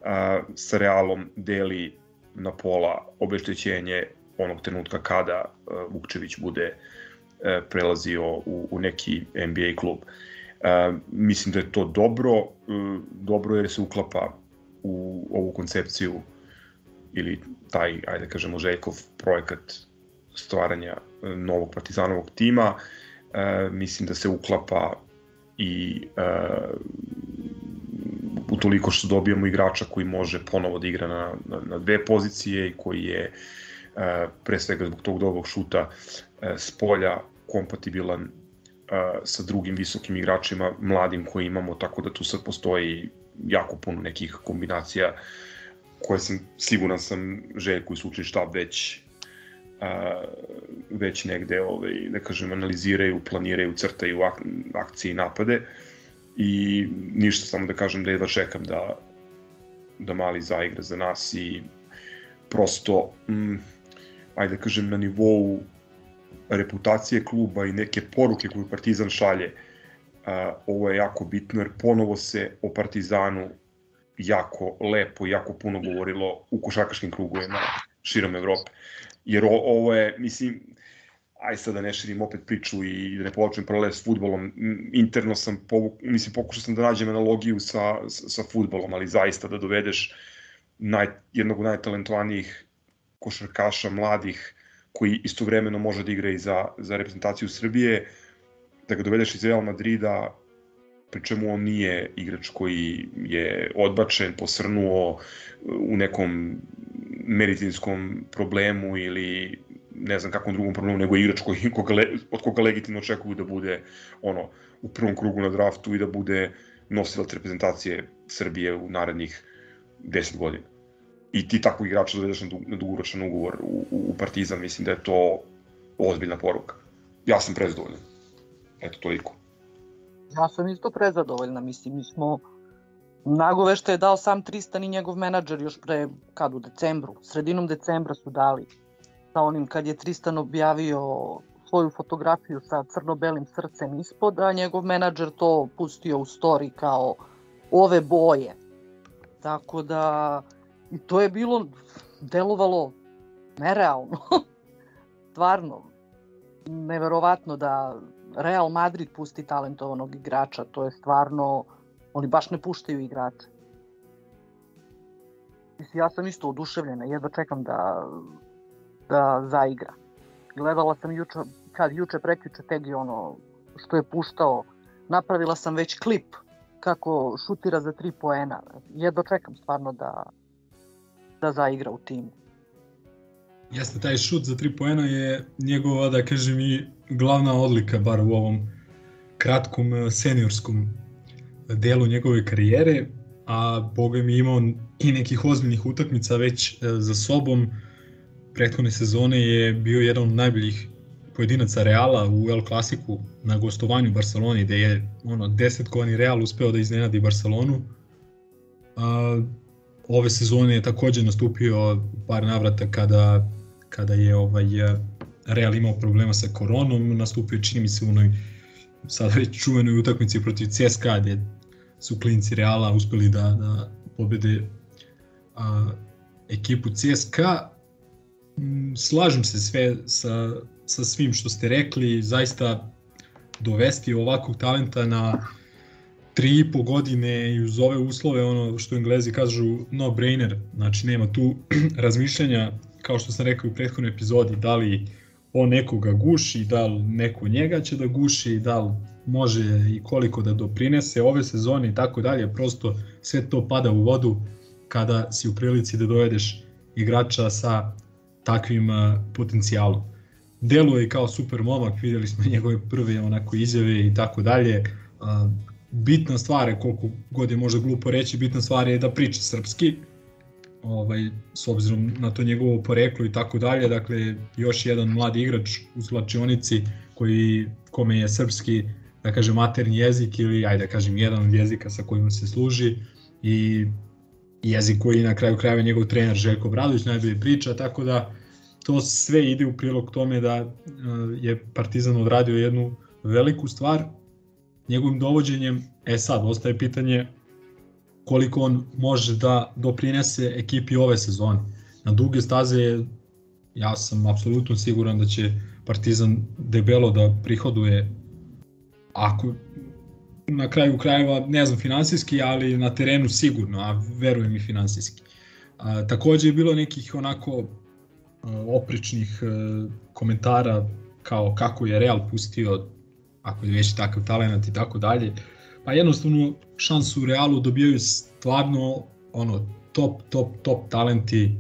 uh, sa Realom deli na pola obeštećenje onog trenutka kada uh, Vukčević bude uh, prelazio u, u neki NBA klub. Uh, mislim da je to dobro, uh, dobro jer se uklapa u ovu koncepciju ili taj, ajde da kažemo, Željkov projekat stvaranja e, novog partizanovog tima. E, mislim da se uklapa i e, utoliko što dobijamo igrača koji može ponovo da igra na, na, na dve pozicije i koji je e, pre svega zbog tog dobrog šuta e, s polja kompatibilan e, sa drugim visokim igračima, mladim koji imamo, tako da tu sad postoji jako puno nekih kombinacija koje sam, siguran sam, Željko i Sučni štab već a, već negde, ovaj, da kažem, analiziraju, planiraju, crtaju ak akcije i napade i ništa, samo da kažem da jedva čekam da, da mali zaigra za nas i prosto, mm, ajde da kažem, na nivou reputacije kluba i neke poruke koju Partizan šalje, a, ovo je jako bitno jer ponovo se o Partizanu jako lepo jako puno govorilo u košarkaškim krugovima širom Evrope. Jer o, ovo je, mislim, aj sad da ne širim opet priču i da ne povlačim paralele s futbolom, interno sam, povuk, mislim, pokušao sam da nađem analogiju sa, sa futbolom, ali zaista da dovedeš naj, jednog od najtalentovanijih košarkaša mladih koji istovremeno može da igra i za, za reprezentaciju Srbije, da ga dovedeš iz Real Madrida, pri čemu on nije igrač koji je odbačen, posrnuo u nekom medicinskom problemu ili ne znam kakvom drugom problemu, nego igrač koji, koga, od koga legitimno očekuju da bude ono, u prvom krugu na draftu i da bude nosilac reprezentacije Srbije u narednih 10 godina. I ti takvog igrača dovedeš na, na dugoročan ugovor u, u Partizan, mislim da je to ozbiljna poruka. Ja sam prezdovoljan. Eto, toliko. Ja sam isto prezadovoljna, mislim, mi smo Nagovešta je dao sam Tristan i njegov menadžer još pre, kad u decembru, sredinom decembra su dali sa onim kad je Tristan objavio svoju fotografiju sa crno-belim srcem ispod, a njegov menadžer to pustio u story kao ove boje. Tako da, i to je bilo, delovalo nerealno. Stvarno, neverovatno da Real Madrid pusti talentovanog igrača, to je stvarno, oni baš ne puštaju igrača. Mislim, ja sam isto oduševljena, jedva čekam da, da zaigra. Gledala sam juče, kad juče prekjuče tegi ono što je puštao napravila sam već klip kako šutira za tri poena. Jedno čekam stvarno da, da zaigra u timu. Jeste, taj šut za tri poena je njegova, da kažem, i glavna odlika, bar u ovom kratkom eh, seniorskom delu njegove karijere, a Boga mi imao i nekih ozbiljnih utakmica već eh, za sobom. Prethodne sezone je bio jedan od najboljih pojedinaca Reala u El Clasiku na gostovanju Barceloni, gde je ono, desetkovani Real uspeo da iznenadi Barcelonu. A, ove sezone je takođe nastupio par navrata kada, kada je ovaj Real imao problema sa koronom, nastupio čini mi se u onoj sad već čuvenoj utakmici protiv CSKA gde su klinci Reala uspeli da, da pobede a, ekipu CSKA. Mm, Slažem se sve sa, sa svim što ste rekli, zaista dovesti ovakvog talenta na tri i po godine i uz ove uslove, ono što englezi kažu no brainer, znači nema tu razmišljanja, kao što sam rekao u prethodnoj epizodi, da li on nekoga guši, da li neko njega će da guši, da li može i koliko da doprinese. Ove sezone i tako dalje, prosto sve to pada u vodu kada si u prilici da dovedeš igrača sa takvim potencijalom. Deluje kao super momak, videli smo njegove prve onako izjave i tako dalje. Bitna stvar je, koliko god je možda glupo reći, bitna stvar je da priča srpski, ovaj, s obzirom na to njegovo poreklo i tako dalje, dakle još jedan mladi igrač u slačionici koji, kome je srpski da kažem materni jezik ili ajde da kažem jedan od jezika sa kojim se služi i jezik koji na kraju krajeva njegov trener Željko Bradović najbolje priča, tako da to sve ide u prilog tome da uh, je Partizan odradio jednu veliku stvar njegovim dovođenjem, e sad ostaje pitanje koliko on može da doprinese ekipi ove sezone. Na duge staze ja sam apsolutno siguran da će Partizan debelo da prihoduje ako na kraju krajeva, ne znam finansijski, ali na terenu sigurno, a verujem i finansijski. A, takođe je bilo nekih onako oprečnih a, komentara kao kako je Real pustio ako je već takav talent i tako dalje. Pa jednostavno šansu u Realu dobijaju stvarno ono top, top, top talenti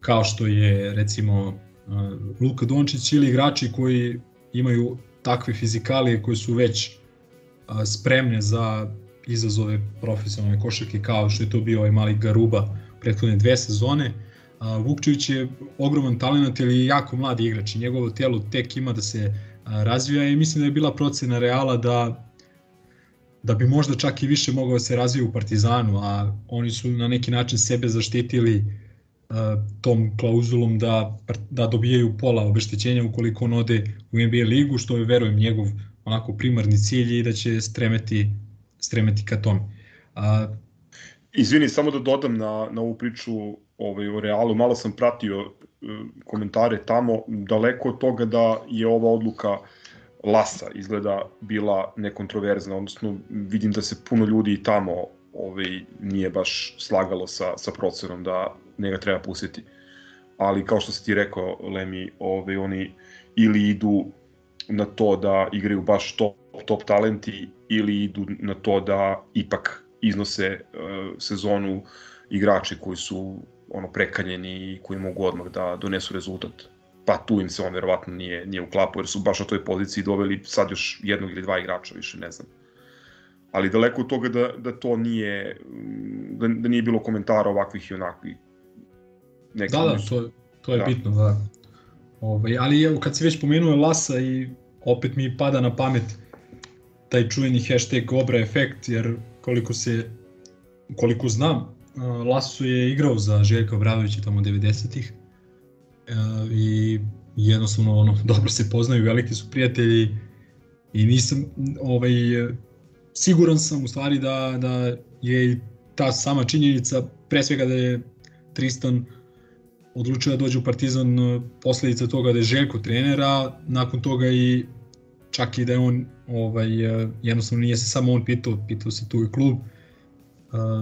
kao što je recimo Luka Dončić ili igrači koji imaju takve fizikalije koje su već spremne za izazove profesionalne košarke kao što je to bio ovaj mali Garuba prethodne dve sezone. Vukčević je ogroman talent ili jako mladi igrač i njegovo telo tek ima da se razvija i mislim da je bila procena Reala da da bi možda čak i više mogao da se razvije u Partizanu, a oni su na neki način sebe zaštitili uh, tom klauzulom da, da dobijaju pola obeštećenja ukoliko on ode u NBA ligu, što je, verujem, njegov onako primarni cilj i da će stremeti, stremeti ka tome. A, Izvini, samo da dodam na, na ovu priču ovaj, o Realu, malo sam pratio e, komentare tamo, daleko od toga da je ova odluka Lasa izgleda bila nekontroverzna, odnosno vidim da se puno ljudi i tamo ovaj, nije baš slagalo sa, sa procenom da njega treba pustiti. Ali kao što si ti rekao, Lemi, ovaj, oni ili idu na to da igraju baš top, top talenti ili idu na to da ipak iznose uh, sezonu igrači koji su ono prekanjeni i koji mogu odmah da donesu rezultat. Pa tu im se on verovatno nije, nije uklapao jer su baš na toj poziciji doveli sad još jednog ili dva igrača, više ne znam. Ali daleko od toga da, da to nije, da, da nije bilo komentara ovakvih i onakvih. Neki da, da, to, to je da. bitno, da. Ovaj, ali evo, kad si već pomenuo Lasa i opet mi pada na pamet taj čuveni hashtag Obra efekt, jer koliko se, koliko znam, Laso je igrao za Željka Obradovića tamo 90-ih e, i jednostavno ono, dobro se poznaju, veliki su prijatelji i nisam ovaj, siguran sam u stvari da, da je ta sama činjenica, pre svega da je Tristan odlučio da dođe u Partizan e, posledica toga da je Željko trenera, nakon toga i čak i da je on ovaj, jednostavno nije se samo on pitao, pitao se tu i klub.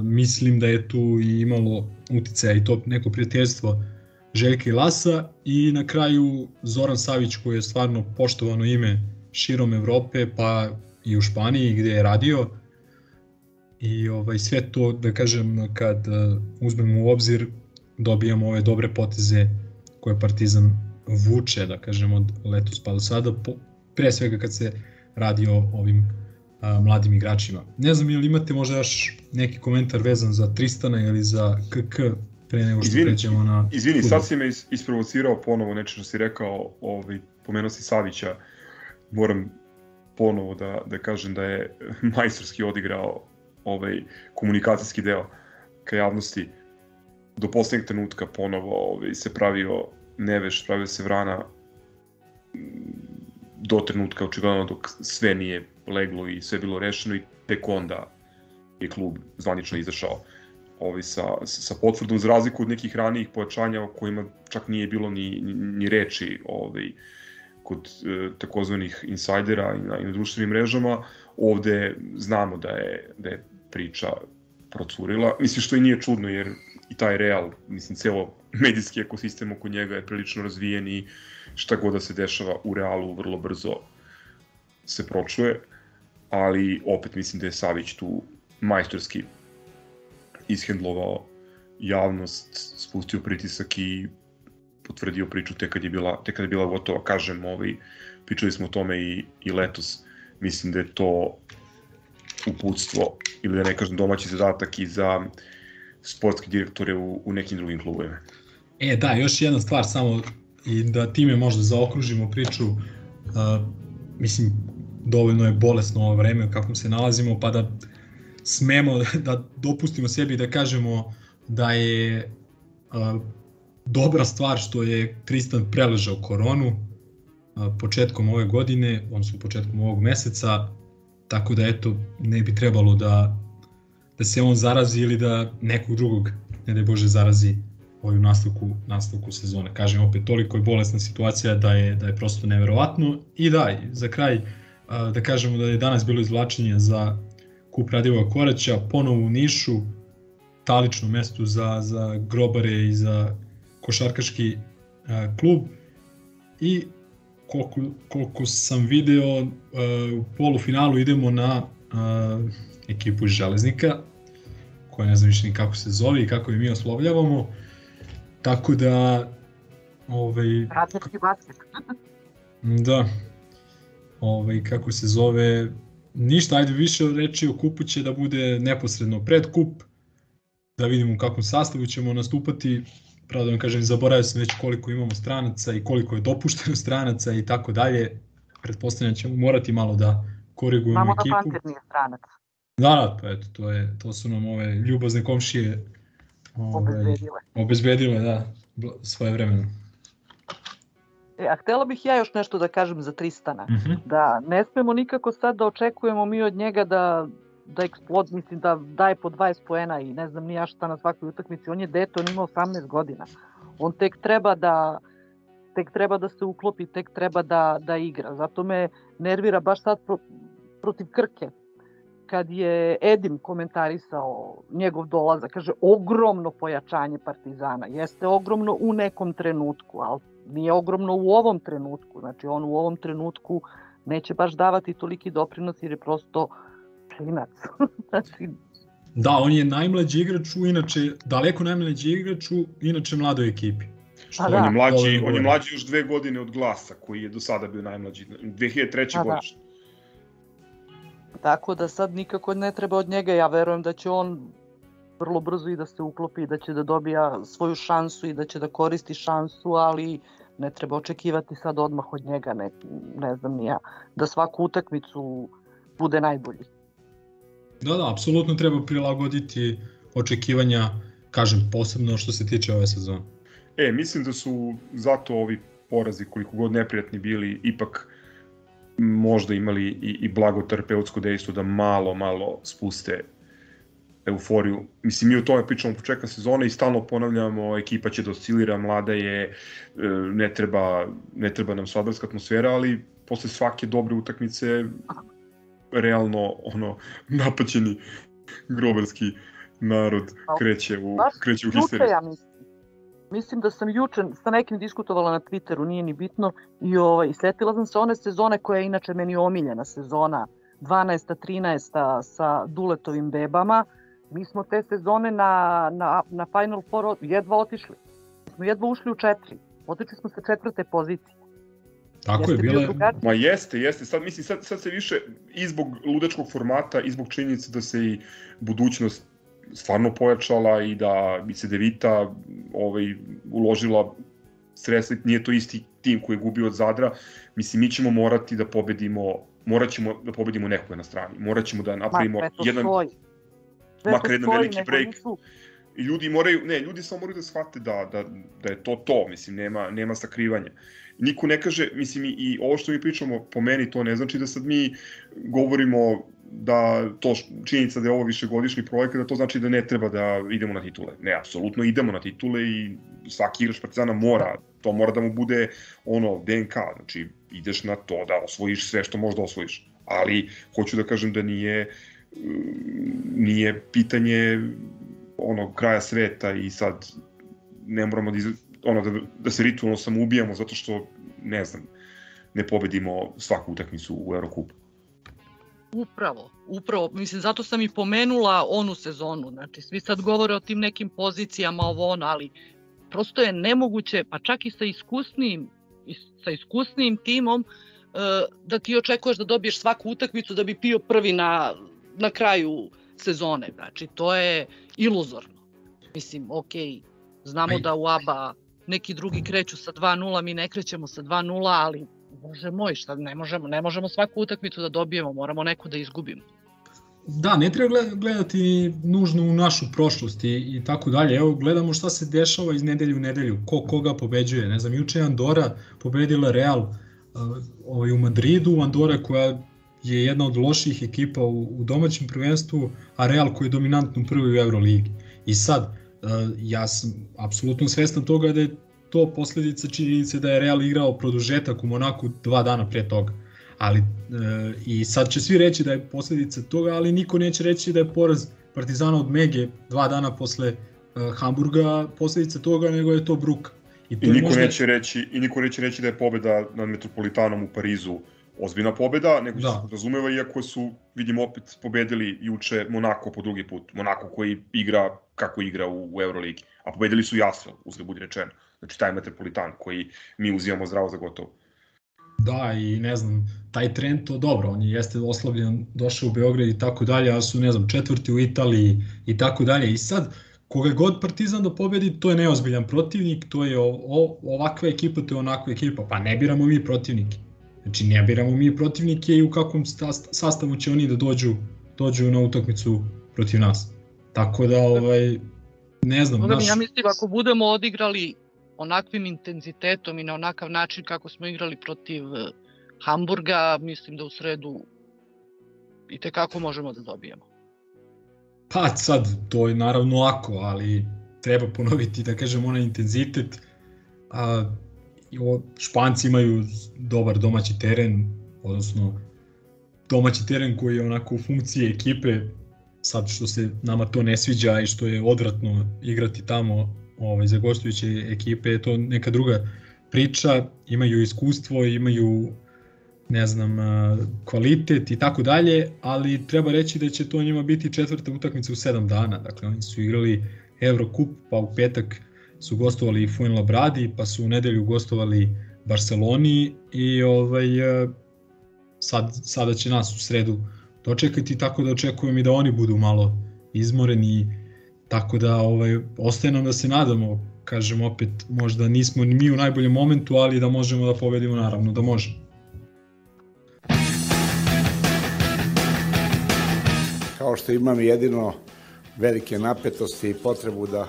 Mislim da je tu i imalo uticaja i to neko prijateljstvo Željka i Lasa i na kraju Zoran Savić koji je stvarno poštovano ime širom Evrope pa i u Španiji gdje je radio. I ovaj sve to da kažem kad uh, uzmemo u obzir dobijamo ove dobre poteze koje Partizan vuče da kažem od letos pa do sada po, pre svega kad se radi o ovim a, mladim igračima. Ne znam ili imate možda još neki komentar vezan za Tristana ili za KK pre nego što Izvini, pređemo na... Izvini, futbol. sad si me is- isprovocirao ponovo nešto što si rekao, ovaj, pomenuo si Savića, moram ponovo da, da kažem da je majstorski odigrao ovaj komunikacijski deo ka javnosti do poslednjeg trenutka ponovo ovaj, se pravio neveš, pravio se vrana do trenutka očigledno dok sve nije leglo i sve bilo rešeno i tek onda je klub zvanično izašao ovaj, sa, sa potvrdom za razliku od nekih ranijih pojačanja o kojima čak nije bilo ni, ni, ni reči ovaj, kod e, takozvanih insajdera i na, i na društvenim mrežama. Ovde znamo da je, da je priča procurila. Mislim što i nije čudno jer i taj Real, mislim celo medijski ekosistem oko njega je prilično razvijen i šta god da se dešava u Realu vrlo brzo se pročuje, ali opet mislim da je Savić tu majstorski ishendlovao javnost, spustio pritisak i potvrdio priču tek kad je bila, tek kad je bila gotova, kažem, ovaj, pričali smo o tome i, i letos, mislim da je to uputstvo ili da ne kažem domaći zadatak i za sportske direktore u, u nekim drugim klubovima. E, da, još jedna stvar samo i da time možda zaokružimo priču, uh, mislim, dovoljno je bolesno ovo vreme u kakvom se nalazimo, pa da smemo da dopustimo sebi da kažemo da je uh, dobra stvar što je Tristan preležao koronu uh, početkom ove godine, odnosno početkom ovog meseca, tako da eto, ne bi trebalo da, da se on zarazi ili da nekog drugog, ne da Bože, zarazi ovaj u nastavku, nastavku sezone. Kažem opet, toliko je bolesna situacija da je, da je prosto neverovatno. I da, za kraj, da kažemo da je danas bilo izvlačenje za kup Radivova Koraća, ponovo u Nišu, talično mesto za, za grobare i za košarkaški klub. I koliko, koliko sam video, u polufinalu idemo na ekipu iz Železnika, koja ne znam više ni kako se zove i kako je mi oslovljavamo. Tako da, ovaj, Radnički basket. da, ovaj, kako se zove, ništa, ajde više reći o kupu će da bude neposredno pred kup, da vidimo u kakvom sastavu ćemo nastupati, pravo da vam kažem, zaboravio sam već koliko imamo stranaca i koliko je dopušteno stranaca i tako dalje, pretpostavljam da ćemo morati malo da korigujemo da ekipu. Panter nije stranac. Da, da, pa eto, to, je, to su nam ove ljubazne komšije Obezbedile. obezbedile, da, svoje vremeno. E, a htela bih ja još nešto da kažem za Tristana. Mhm. Da ne smemo nikako sad da očekujemo mi od njega da da eksplod, mislim da daje po 20 poena i ne znam ni ja šta na svakoj utakmici. On je dete, on ima 18 godina. On tek treba da tek treba da se uklopi, tek treba da, da igra. Zato me nervira baš sad pro, protiv Krke. Kad je Edim komentarisao njegov dolazak, kaže ogromno pojačanje Partizana. Jeste ogromno u nekom trenutku, ali nije ogromno u ovom trenutku. Znači on u ovom trenutku neće baš davati toliki doprinos jer je prosto klinac. znači, Da, on je najmlađi igrač u, inače, daleko najmlađi igrač u, inače, mladoj ekipi. Pa on, da. je mlađi, on je mlađi još dve godine od glasa, koji je do sada bio najmlađi, 2003. Pa da. godište. Tako da sad nikako ne treba od njega, ja verujem da će on vrlo brzo i da se uklopi i da će da dobija svoju šansu i da će da koristi šansu, ali ne treba očekivati sad odmah od njega, ne, ne znam ni ja, da svaku utakmicu bude najbolji. Da, da, apsolutno treba prilagoditi očekivanja, kažem, posebno što se tiče ove sezone. E, mislim da su zato ovi porazi, koliko god neprijatni bili, ipak možda imali i, i blago terapeutsko dejstvo da malo, malo spuste euforiju. Mislim, mi o tome pričamo početka sezone i stalno ponavljamo, ekipa će da oscilira, mlada je, e, ne treba, ne treba nam svadarska atmosfera, ali posle svake dobre utakmice realno ono napaćeni grobarski narod kreće u, kreće u histeriju. ja mislim. Mislim da sam juče sa nekim diskutovala na Twitteru, nije ni bitno, i ovaj, setila sam se one sezone koja je inače meni omiljena sezona 12. 13. sa Duletovim bebama, mi smo te sezone na, na, na Final Four jedva otišli. Smo jedva ušli u četiri. Otišli smo sa četvrte pozicije. Tako Jeste je, bio bila je, drugačiji. Ma jeste, jeste. Sad, mislim, sad, sad se više i zbog ludačkog formata i zbog činjenice da se i budućnost stvarno pojačala i da bi se Devita ovaj, uložila sredstva, nije to isti tim koji je gubio od Zadra, mislim, mi ćemo morati da pobedimo, morat ćemo da pobedimo nekoga na strani, morat ćemo da napravimo Ma, jedan. Sve makar jedan stoji, veliki break. nisu- i ljudi moraju, ne, ljudi samo moraju da shvate da, da, da je to to, mislim, nema, nema sakrivanja. Niko ne kaže, mislim, i- i ovo što mi pričamo, po meni to ne znači da sad mi govorimo da to činjenica da je ovo višegodišnji projekat, da to znači da ne treba da idemo na titule. Ne, apsolutno idemo na titule i svaki igrač Partizana mora, to mora da mu bude ono DNK, znači ideš na to da osvojiš sve što možeš da osvojiš. Ali hoću da kažem da nije mm, nije pitanje onog kraja sveta i sad ne moramo da, ono, da, da se ritualno samo ubijamo zato što, ne znam, ne pobedimo svaku utakmicu u Eurokupu. Upravo, upravo, mislim, zato sam i pomenula onu sezonu, znači svi sad govore o tim nekim pozicijama, ovo ono, ali prosto je nemoguće, pa čak i sa iskusnim, sa iskusnim timom, e, da ti očekuješ da dobiješ svaku utakmicu da bi bio prvi na, na kraju sezone, znači to je iluzorno. Mislim, ok, znamo da u ABA neki drugi kreću sa 2-0, mi ne krećemo sa 2-0, ali Bože moj, šta ne možemo, ne možemo svaku utakmicu da dobijemo, moramo neku da izgubimo. Da, ne treba gled- gledati nužno u našu prošlost i, i tako dalje. Evo, gledamo šta se dešava iz nedelju u nedelju, ko koga pobeđuje. Ne znam, juče je Andora pobedila Real uh, ovaj, u Madridu, Andora koja je jedna od loših ekipa u, u domaćem prvenstvu, a Real koji je dominantno prvi u Euroligi. I sad, uh, ja sam apsolutno svestan toga da je to posledica činjenice da je Real igrao produžetak u Monaku dva dana prije toga. Ali e, i sad će svi reći da je posledica toga, ali niko neće reći da je poraz Partizana od Mege dva dana posle e, Hamburga posledica toga, nego je to bruka. I to je niko, možda- neće reći, I niko neće reći da je pobeda nad Metropolitanom u Parizu ozbiljna pobeda, nego Da. se razumeva, iako su, vidimo, opet pobedili juče Monako po drugi put. Monako koji igra kako igra u, u Euroligi. A pobedili su Jasvel, uzgled budi rečeno. Znači taj Metropolitan koji mi uzimamo zdravo za gotovo. Da, i ne znam, taj trend to dobro, on je jeste oslabljen, došao u Beograd i tako dalje, a su, ne znam, četvrti u Italiji i tako dalje. I sad, koga god Partizan da pobedi, to je neozbiljan protivnik, to je o, o, ovakva ekipa, to je onakva ekipa. Pa ne biramo mi protivnike. Znači, ne biramo mi protivnike i u kakvom sta- sastavu će oni da dođu, dođu na utakmicu protiv nas. Tako da, ovaj, ne znam, naš... ja mislim ako budemo odigrali onakvim intenzitetom i na onakav način kako smo igrali protiv eh, Hamburga, mislim da u sredu i tekako možemo da dobijemo. Pa sad, to je naravno lako, ali treba ponoviti, da kažem, onaj intenzitet. A, o, Španci imaju dobar domaći teren, odnosno domaći teren koji je onako u funkciji ekipe, sad što se nama to ne sviđa i što je odvratno igrati tamo ovaj, za gostujuće ekipe, je to neka druga priča, imaju iskustvo, imaju ne znam, kvalitet i tako dalje, ali treba reći da će to njima biti četvrta utakmica u 7 dana. Dakle, oni su igrali Eurocup, pa u petak su gostovali Fuenlabradi, pa su u nedelju gostovali Barceloni i ovaj, sad, sada će nas u sredu dočekati, tako da očekujem i da oni budu malo izmoreni, tako da ovaj, ostaje nam da se nadamo, kažem opet, možda nismo ni mi u najboljem momentu, ali da možemo da pobedimo, naravno da možemo. kao što imam jedino velike napetosti i potrebu da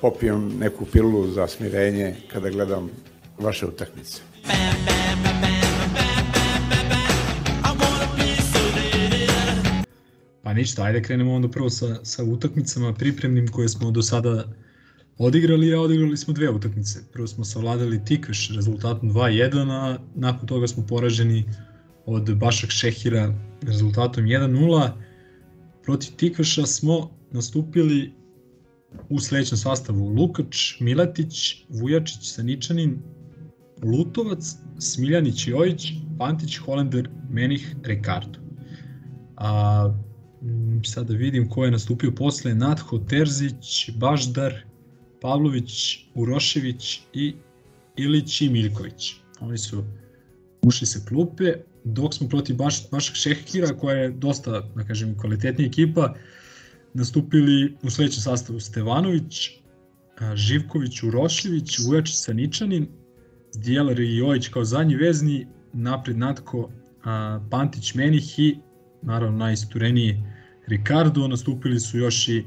popijem neku pilulu za smirenje kada gledam vaše utakmice. Pa ništa, ajde krenemo onda prvo sa, sa utakmicama pripremnim koje smo do sada odigrali, a odigrali smo dve utakmice. Prvo smo savladali Tikveš rezultatom 2-1, a nakon toga smo poraženi od Bašak Šehira rezultatom 1-0. Protiv Tikveša smo nastupili u sledećem sastavu Lukač, Miletić, Vujačić, Saničanin, Lutovac, Smiljanić Jojić, Pantić, Holender, Menih, Ricardo. A, sad da vidim ko je nastupio posle, Natho Terzić, Baždar, Pavlović, Urošević i Ilić i Miljković. Oni su ušli sa klupe, dok smo protiv Baš, Bašak Šehkira, koja je dosta, da kažem, kvalitetnija ekipa, nastupili u sledećem sastavu Stevanović, Živković, Urošević, Vujačić Saničanin, Zdjelar i Jojić kao zadnji vezni, napred Natko, Pantić Menih i naravno najistureniji Ricardo, nastupili su još i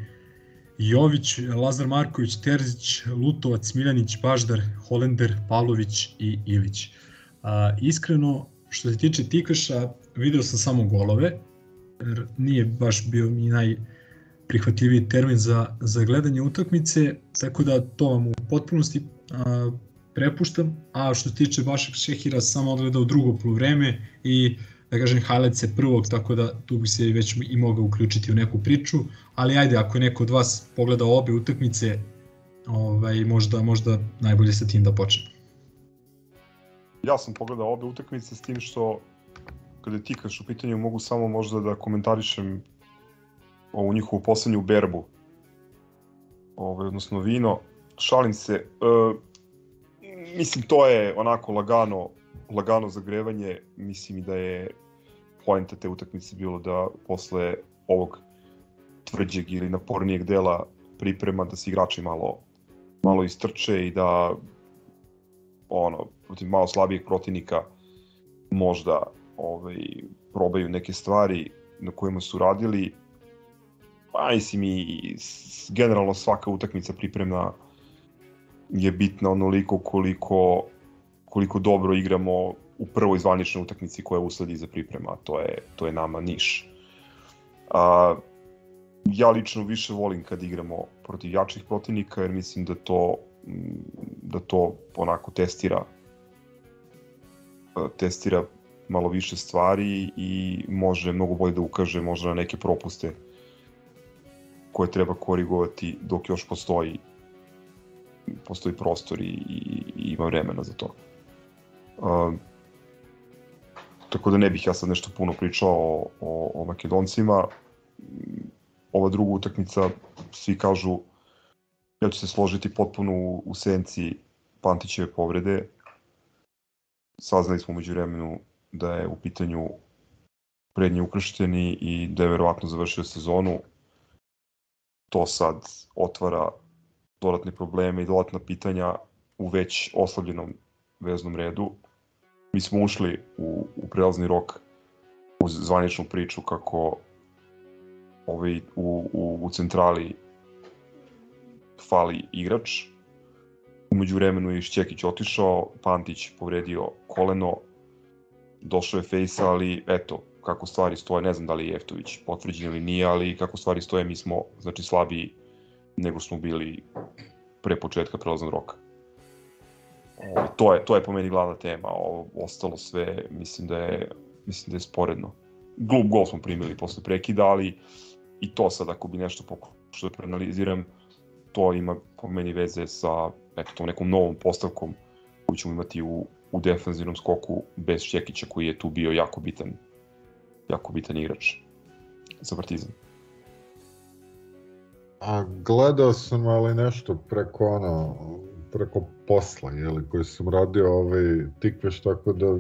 Jović, Lazar Marković, Terzić, Lutovac, Miljanić, Baždar, Holender, Pavlović i Ilić. A, iskreno, što se tiče Tikaša, video sam samo golove, jer nije baš bio mi najprihvatljiviji termin za, za gledanje utakmice, tako da to vam u potpunosti a, prepuštam, a što se tiče Bašak Šehira, samo odgledao drugo polovreme i da kažem highlights je prvog, tako da tu bi se već i mogao uključiti u neku priču, ali ajde, ako je neko od vas pogledao obe utakmice, ovaj, možda, možda najbolje sa tim da počne. Ja sam pogledao obe utakmice s tim što kada je Tikaš u pitanju mogu samo možda da komentarišem ovu njihovu poslednju berbu ovaj, odnosno vino šalim se e, mislim to je onako lagano lagano zagrevanje mislim i da je poenta te utakmice bilo da posle ovog tvrđeg ili napornijeg dela priprema da se igrači malo malo istrče i da ono protiv malo slabijeg protivnika možda ovaj, probaju neke stvari na kojima su radili. Pa mislim i generalno svaka utakmica pripremna je bitna onoliko koliko, koliko dobro igramo u prvoj zvaničnoj utakmici koja usledi za priprema, to je, to je nama Niš. A, ja lično više volim kad igramo protiv jačih protivnika, jer mislim da to, mm, da to onako testira e, testira malo više stvari i može mnogo bolje da ukaže možda na neke propuste koje treba korigovati dok još postoji postoji prostor i, i, i ima vremena za to. Tako da ne bih ja sad nešto puno pričao o, o, o Makedoncima. Ova druga utakmica, svi kažu, ja ću se složiti potpuno u, u senci Pantićeve povrede. Saznali smo među vremenu da je u pitanju prednji ukršteni i da je verovatno završio sezonu. To sad otvara dodatne probleme i dodatna pitanja u već oslabljenom veznom redu. Mi smo ušli u, u prelazni rok uz zvaničnu priču kako ovaj, u, u, u centrali fali igrač. Umeđu vremenu je Šćekić otišao, Pantić povredio koleno, došao je Fejsa, ali eto, kako stvari stoje, ne znam da li je Jeftović potvrđen ili nije, ali kako stvari stoje, mi smo znači slabiji nego smo bili pre početka prelaznog roka. O, to je to je po meni glavna tema, ovo ostalo sve mislim da je mislim da je sporedno. Glup gol smo primili posle prekida, ali i to sad ako bi nešto pokušao da preanaliziram, to ima po meni veze sa eto, tom nekom novom postavkom koju ćemo imati u, u defanzivnom skoku bez Šćekića koji je tu bio jako bitan jako bitan igrač za Partizan. A gledao sam ali nešto preko ono, preko posla, jeli, koji sam radio ovaj tikveš, tako da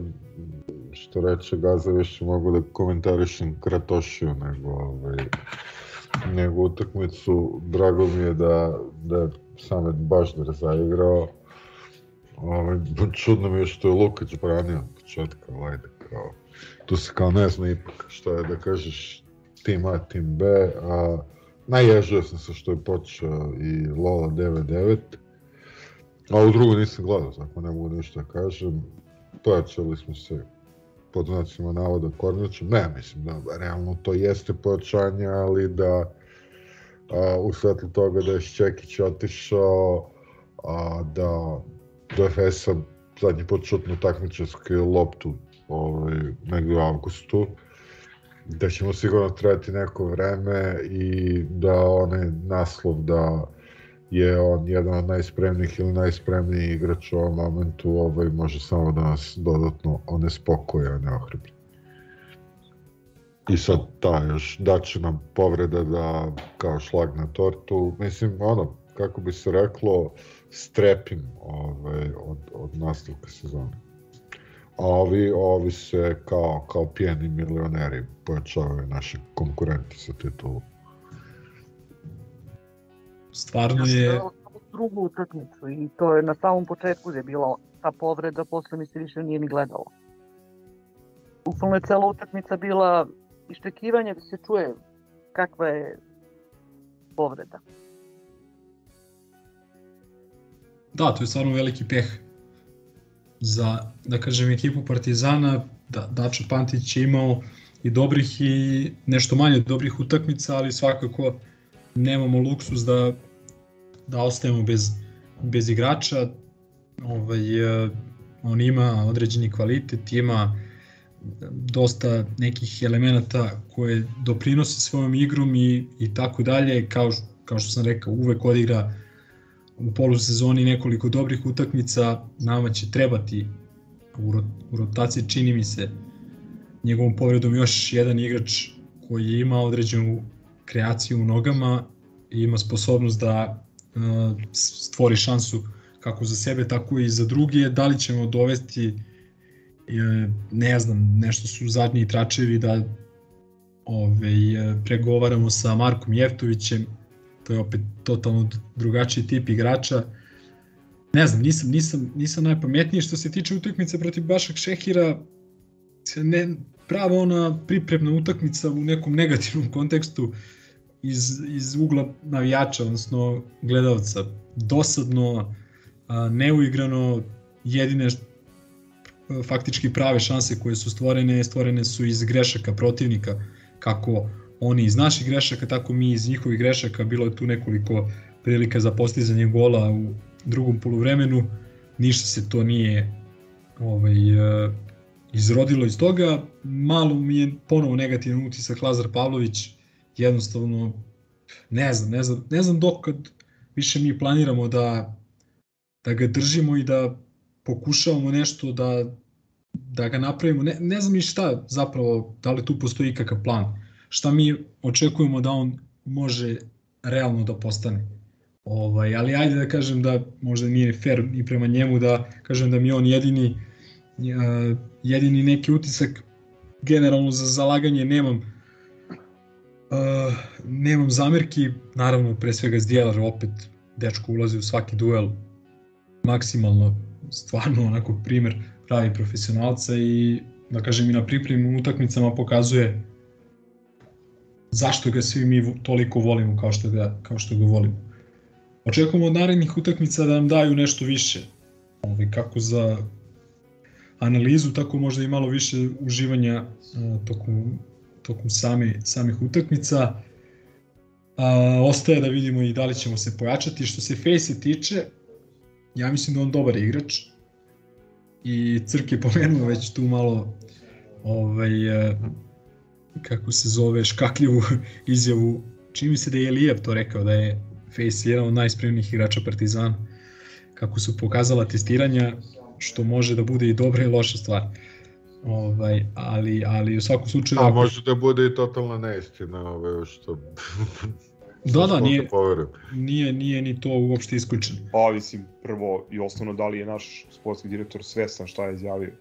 što reče Gaza više mogu da komentarišem Kratošiju nego ovaj nego utakmicu. Drago mi je da, da je Samet Baždar zaigrao. Ovaj, čudno mi je što je Lukač branio početka, ali ajde, kao, tu se kao ne zna ipak što je da kažeš tim A, tim B, a naježio sam se što je počeo i Lola 9-9, a u drugu nisam gledao, tako ne mogu ništa da kažem. Pojačali smo se pod znacima navoda Kornjačom, ne mislim da realno to jeste pojačanje, ali da a, u svetlu toga da je Šćekić otišao, a, da do Efesa zadnji put šutnu takmičarsku loptu ovaj, negde u avgustu, da ćemo sigurno trajati neko vreme i da onaj naslov da je on jedan od najspremnijih ili najspremniji igrač u ovom momentu ovaj, može samo da nas dodatno onespokoje, a ne ohrabri. I sad ta još daće nam povreda da kao šlag na tortu, mislim ono, kako bi se reklo, strepim ovaj, od, od nastavka sezone. A ovi, ovi se kao, kao pijeni milioneri pojačavaju naši konkurenti sa titulom. Stvarno je, drugu utakmicu i to je na samom početku gde je bila ta povreda, posle mi se više nije ni gledalo. Bukvalno je cela utakmica bila iščekivanje da se čuje kakva je povreda. da, to je stvarno veliki peh za, da kažem, ekipu Partizana. Da, Dačo Pantić je imao i dobrih i nešto manje dobrih utakmica, ali svakako nemamo luksus da, da ostajemo bez, bez igrača. Ovaj, eh, on ima određeni kvalitet, ima dosta nekih elemenata koje doprinosi svojom igrom i, i tako dalje, kao, kao što sam rekao, uvek odigra u polusezoni nekoliko dobrih utakmica, nama će trebati u, ro- u rotaciji čini mi se njegovom povredom još jedan igrač koji ima određenu kreaciju u nogama i ima sposobnost da stvori šansu kako za sebe, tako i za druge. Da li ćemo dovesti e, ne znam, nešto su zadnji tračevi da ove, pregovaramo sa Markom Jeftovićem, to je opet totalno drugačiji tip igrača. Ne znam, nisam, nisam, nisam najpametniji što se tiče utakmice protiv Bašak Šehira, ne, prava ona pripremna utakmica u nekom negativnom kontekstu iz, iz ugla navijača, odnosno gledalca. Dosadno, neuigrano, jedine faktički prave šanse koje su stvorene, stvorene su iz grešaka protivnika, kako oni iz naših grešaka, tako mi iz njihovih grešaka, bilo je tu nekoliko prilika za postizanje gola u drugom poluvremenu, ništa se to nije ovaj, izrodilo iz toga, malo mi je ponovo negativan utisak Lazar Pavlović, jednostavno ne znam, ne znam, ne znam dok kad više mi planiramo da da ga držimo i da pokušavamo nešto da da ga napravimo, ne, ne znam ni šta zapravo, da li tu postoji ikakav plan, šta mi očekujemo da on može realno da postane. Ovaj, ali ajde da kažem da možda nije fair i prema njemu da kažem da mi on jedini jedini neki utisak. Generalno za zalaganje nemam uh, nemam zamerki, naravno pre svega Zdjelar opet dečko ulazi u svaki duel maksimalno stvarno onako primer pravi profesionalca i da kažem i na pripremnim utakmicama pokazuje zašto ga svi mi toliko volimo kao što ga, kao što ga volimo. Očekujemo od narednih utakmica da nam daju nešto više, ovaj, kako za analizu, tako možda i malo više uživanja uh, tokom, tokom same, samih utakmica. A, ostaje da vidimo i da li ćemo se pojačati. Što se Face tiče, ja mislim da on dobar igrač i Crk je pomenuo već tu malo ovaj, e, kako se zove, škakljivu izjavu. Čini mi se da je Elijev to rekao, da je Face jedan od najspremnijih igrača Partizana. Kako su pokazala testiranja, što može da bude i dobra i loša stvar. Ovaj, ali, ali u svakom slučaju... A ako- može da bude i totalna neistina, ove, što... Da, da, nije, nije, nije ni to uopšte isključeno. Pa, mislim, prvo i osnovno, da li je naš sportski direktor svestan šta je izjavio?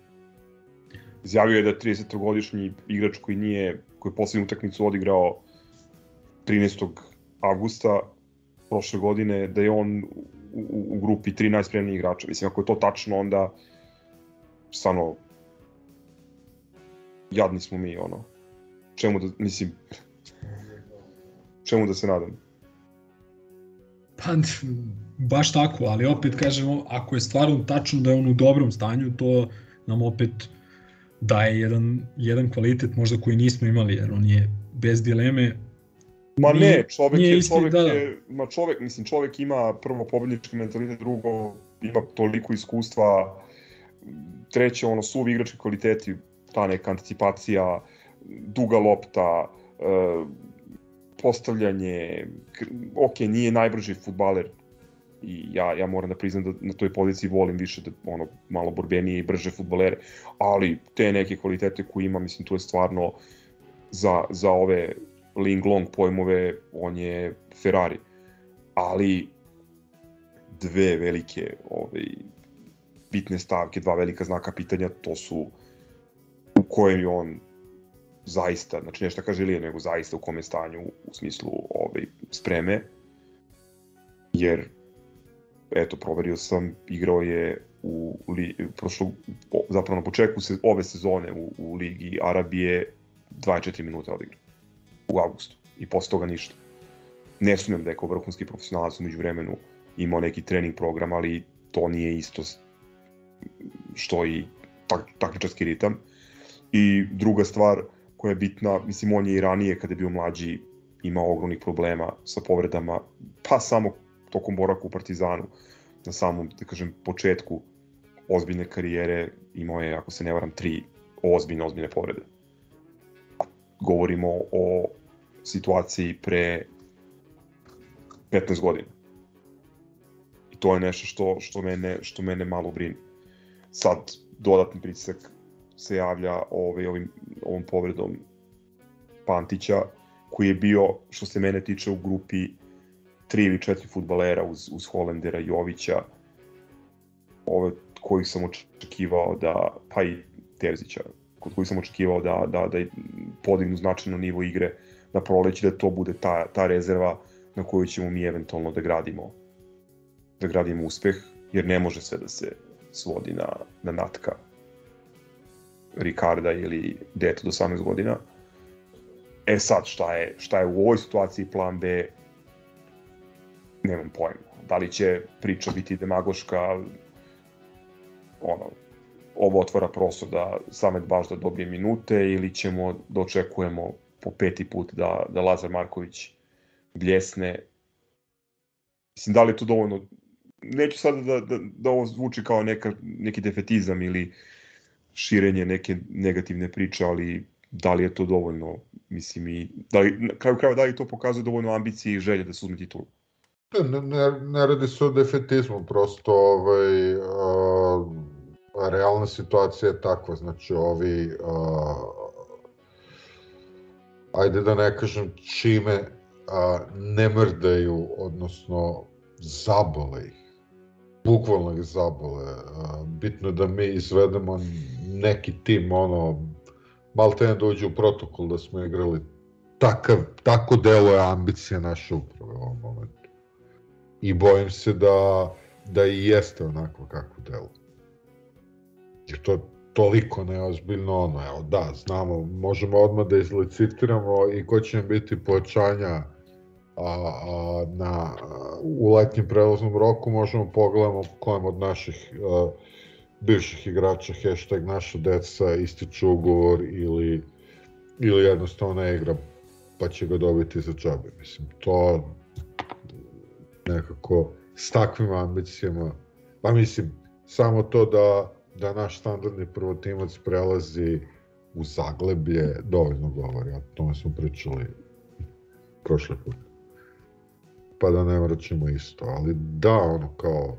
Izjavio je da je 30-godišnji igrač koji nije, koji je poslednju utakmicu odigrao 13. avgusta prošle godine, da je on u, u, u grupi 3 najspremnijih igrača. Mislim, ako je to tačno, onda stvarno jadni smo mi, ono. Čemu da, mislim, čemu da se nadam? Pa, baš tako, ali opet kažemo, ako je stvarno tačno da je on u dobrom stanju, to nam opet daje jedan, jedan kvalitet možda koji nismo imali, jer on je bez dileme Ma Nije- ne, čovek nije je, isti, čovek da, da. je, ma čovek, mislim, čovek ima prvo pobednički mentalitet, drugo ima toliko iskustva, treće, ono, suvi igrački kvaliteti, ta neka anticipacija, duga lopta, e, postavljanje, ok, nije najbrži futbaler, i ja, ja moram da priznam da na toj poziciji volim više da ono malo borbenije i brže futbolere, ali te neke kvalitete koje ima, mislim, tu je stvarno za, za ove Ling Long pojmove, on je Ferrari. Ali dve velike ovaj, bitne stavke, dva velika znaka pitanja, to su u kojem je on zaista, znači nešto kaže Ilija, nego zaista u kome stanju u smislu ovaj, spreme, jer eto, proverio sam, igrao je u li, prošlo, zapravo na početku se, ove sezone u, u Ligi Arabije 24 minuta odigra u avgustu i posle toga ništa. Ne sumnjam da je kao vrhunski profesionalac umeđu vremenu imao neki trening program, ali to nije isto što i tak, takmičarski ritam. I druga stvar koja je bitna, mislim on je i ranije kada je bio mlađi imao ogromnih problema sa povredama, pa samo tokom boraka u Partizanu, na samom, da kažem, početku ozbiljne karijere imao je, ako se ne varam, tri ozbiljne, ozbiljne povrede. Govorimo o situaciji pre 15 godina. I to je nešto što, što, mene, što mene malo brine. Sad, dodatni pritisak se javlja ovaj, ovim, ovom povredom Pantića, koji je bio, što se mene tiče, u grupi tri ili četiri futbalera uz, uz Holendera Jovića, ove, kojih sam očekivao da, pa i Terzića, kod kojih sam očekivao da, da, da podignu značajno nivo igre na proleći, da to bude ta, ta rezerva na koju ćemo mi eventualno da gradimo da gradimo uspeh, jer ne može sve da se svodi na, na natka Ricarda ili deta do 18 godina. E sad, šta je, šta je u ovoj situaciji plan B, nemam pojma. Da li će priča biti demagoška, ono, ovo otvara prostor da Samet baš da dobije minute ili ćemo da očekujemo po peti put da, da Lazar Marković bljesne. Mislim, da li je to dovoljno neću sada da, da, da ovo zvuči kao neka, neki defetizam ili širenje neke negativne priče, ali da li je to dovoljno, mislim i, da li, na kraju krajeva da li to pokazuje dovoljno ambicije i želje da se uzme titulu? Ne, ne, ne radi se o defetizmu, prosto ovaj, a, realna situacija je takva, znači ovi, a, ajde da ne kažem čime, a, ne mrdaju, odnosno zabole ih bukvalno ih zabole. Bitno je da mi izvedemo neki tim, ono, malo te ne dođe u protokol da smo igrali takav, tako delo je ambicija naše uprave u ovom momentu. I bojim se da, da i jeste onako kako delo. Jer to toliko neozbiljno ono, evo da, znamo, možemo odmah da izlicitiramo i ko će biti pojačanja a, a, na, u letnjem prelaznom roku možemo pogledamo kojem od naših a, bivših igrača hashtag naša deca ističe ugovor ili, ili jednostavno ne igra pa će ga dobiti za džabe. Mislim, to nekako s takvim ambicijama, pa mislim, samo to da, da naš standardni prvotimac prelazi u Zagleblje dovoljno govori, o tome smo pričali prošle put pa da ne vraćamo isto, ali da, ono kao,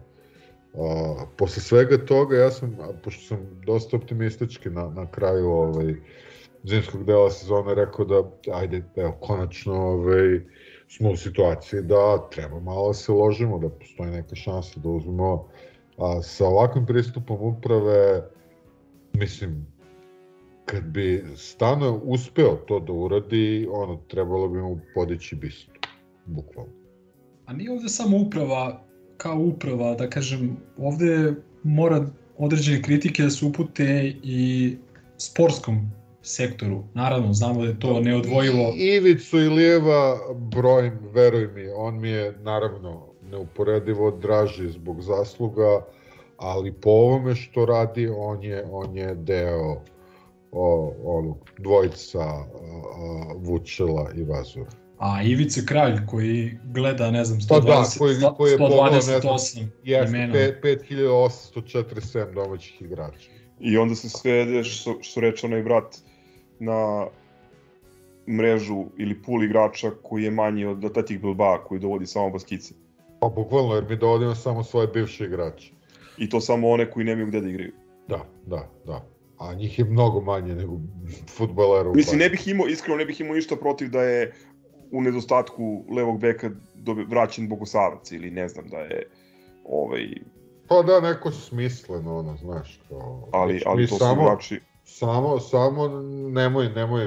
a, posle svega toga ja sam, pošto sam dosta optimistički na, na kraju ovaj, zimskog dela sezone rekao da ajde, evo, konačno ovaj, smo u situaciji da treba malo da se ložimo, da postoji neka šansa da uzmemo a, sa ovakvim pristupom uprave, mislim, kad bi Stano uspeo to da uradi, ono, trebalo bi mu podići bistu, bukvalno. A nije ovde samo uprava kao uprava, da kažem, ovde mora određene kritike da se upute i sportskom sektoru. Naravno, znamo da je to neodvojivo. Ivicu i Lijeva brojim, veruj mi, on mi je naravno neuporedivo draži zbog zasluga, ali po ovome što radi, on je, on je deo o, onog dvojica a, a, Vučela i Vazura. A Ivica Kralj koji gleda, ne znam, 120, Pa da, koji, koji je pogledao, ne znam, 128 jeste, imena. pe- 5847 domaćih igrača. I onda se svede, što, što reče onaj brat, na mrežu ili pul igrača koji je manji od Atletik Bilbao koji dovodi samo baskice. Pa bukvalno, jer mi dovodimo samo svoje bivše igrače. I to samo one koji nemaju gde da igraju. Da, da, da. A njih je mnogo manje nego futbalera u Mislim, ne bih imao, iskreno ne bih imao ništa protiv da je u nedostatku levog beka dobe, vraćen Bogosavac ili ne znam da je ovaj, Pa da, neko smisleno, ono, znaš, kao... ali, Znači, ali to su samo, igrači Samo, samo nemoj, nemoj,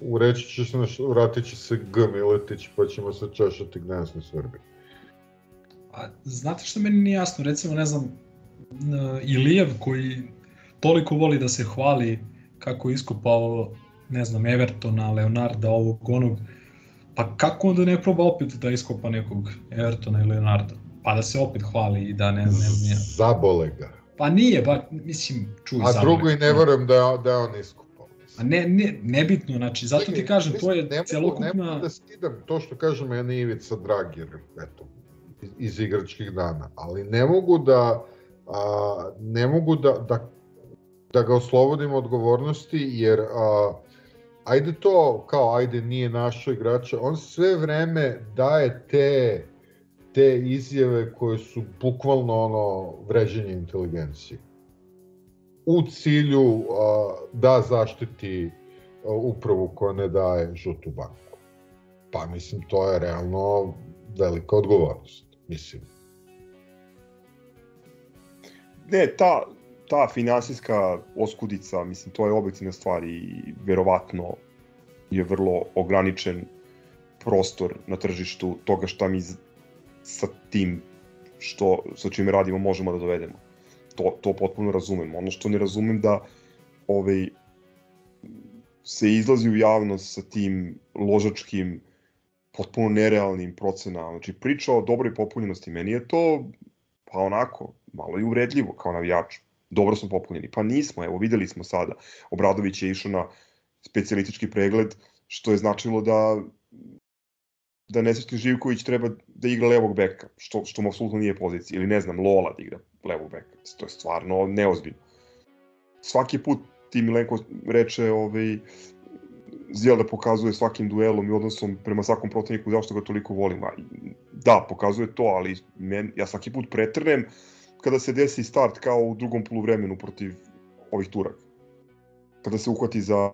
ureći će se, naš, vratit će se G Miletić, pa ćemo se češati gnezno Srbi. A znate što meni nije jasno? Recimo, ne znam, Ilijev koji toliko voli da se hvali kako je iskopao, ne znam, Evertona, Leonarda, ovog, onog, pa kako onda ne proba opet da iskopa nekog Evertona ili Leonarda? Pa da se opet hvali i da ne, ne znam ja. Zabole ga. Pa nije, ba, mislim, čuj, A zabole. drugo i ne verujem da da je on iskopao. A ne, ne, nebitno, znači, zato ti kažem, to je Ne mogu- Ne celokupna... mogu da skidam to što kaže meni Ivica Drag, jer eto, iz, iz igračkih dana, ali ne mogu da, a, ne mogu da, da, da ga oslobodim odgovornosti, jer a, ajde to, kao ajde nije našo igrača, on sve vreme daje te te izjave koje su bukvalno ono vređenje inteligencije u cilju a, da zaštiti a, upravu koja ne daje žutu banku. Pa mislim, to je realno velika odgovornost, mislim. Ne, ta, ta finansijska oskudica, mislim, to je objektivna stvar i verovatno je vrlo ograničen prostor na tržištu toga šta mi sa tim što, sa čime radimo možemo da dovedemo. To, to potpuno razumem. Ono što ne razumem da ovaj, se izlazi u javnost sa tim ložačkim, potpuno nerealnim procenama. Znači, priča o dobroj popunjenosti, meni je to, pa onako, malo i uvredljivo kao navijač. Dobro smo popunjeni. Pa nismo, evo, videli smo sada. Obradović je išao na specijalistički pregled, što je značilo da da Nesrećni Živković treba da igra levog beka, što, što mu apsolutno nije pozicija, ili ne znam, Lola da igra levog beka. To je stvarno neozbiljno. Svaki put ti Milenko reče ovaj, Zelda pokazuje svakim duelom i odnosom prema svakom protivniku zašto ga toliko volim. Da, pokazuje to, ali men, ja svaki put pretrnem kada se desi start kao u drugom poluvremenu protiv ovih Turaka. Kada se uhvati za,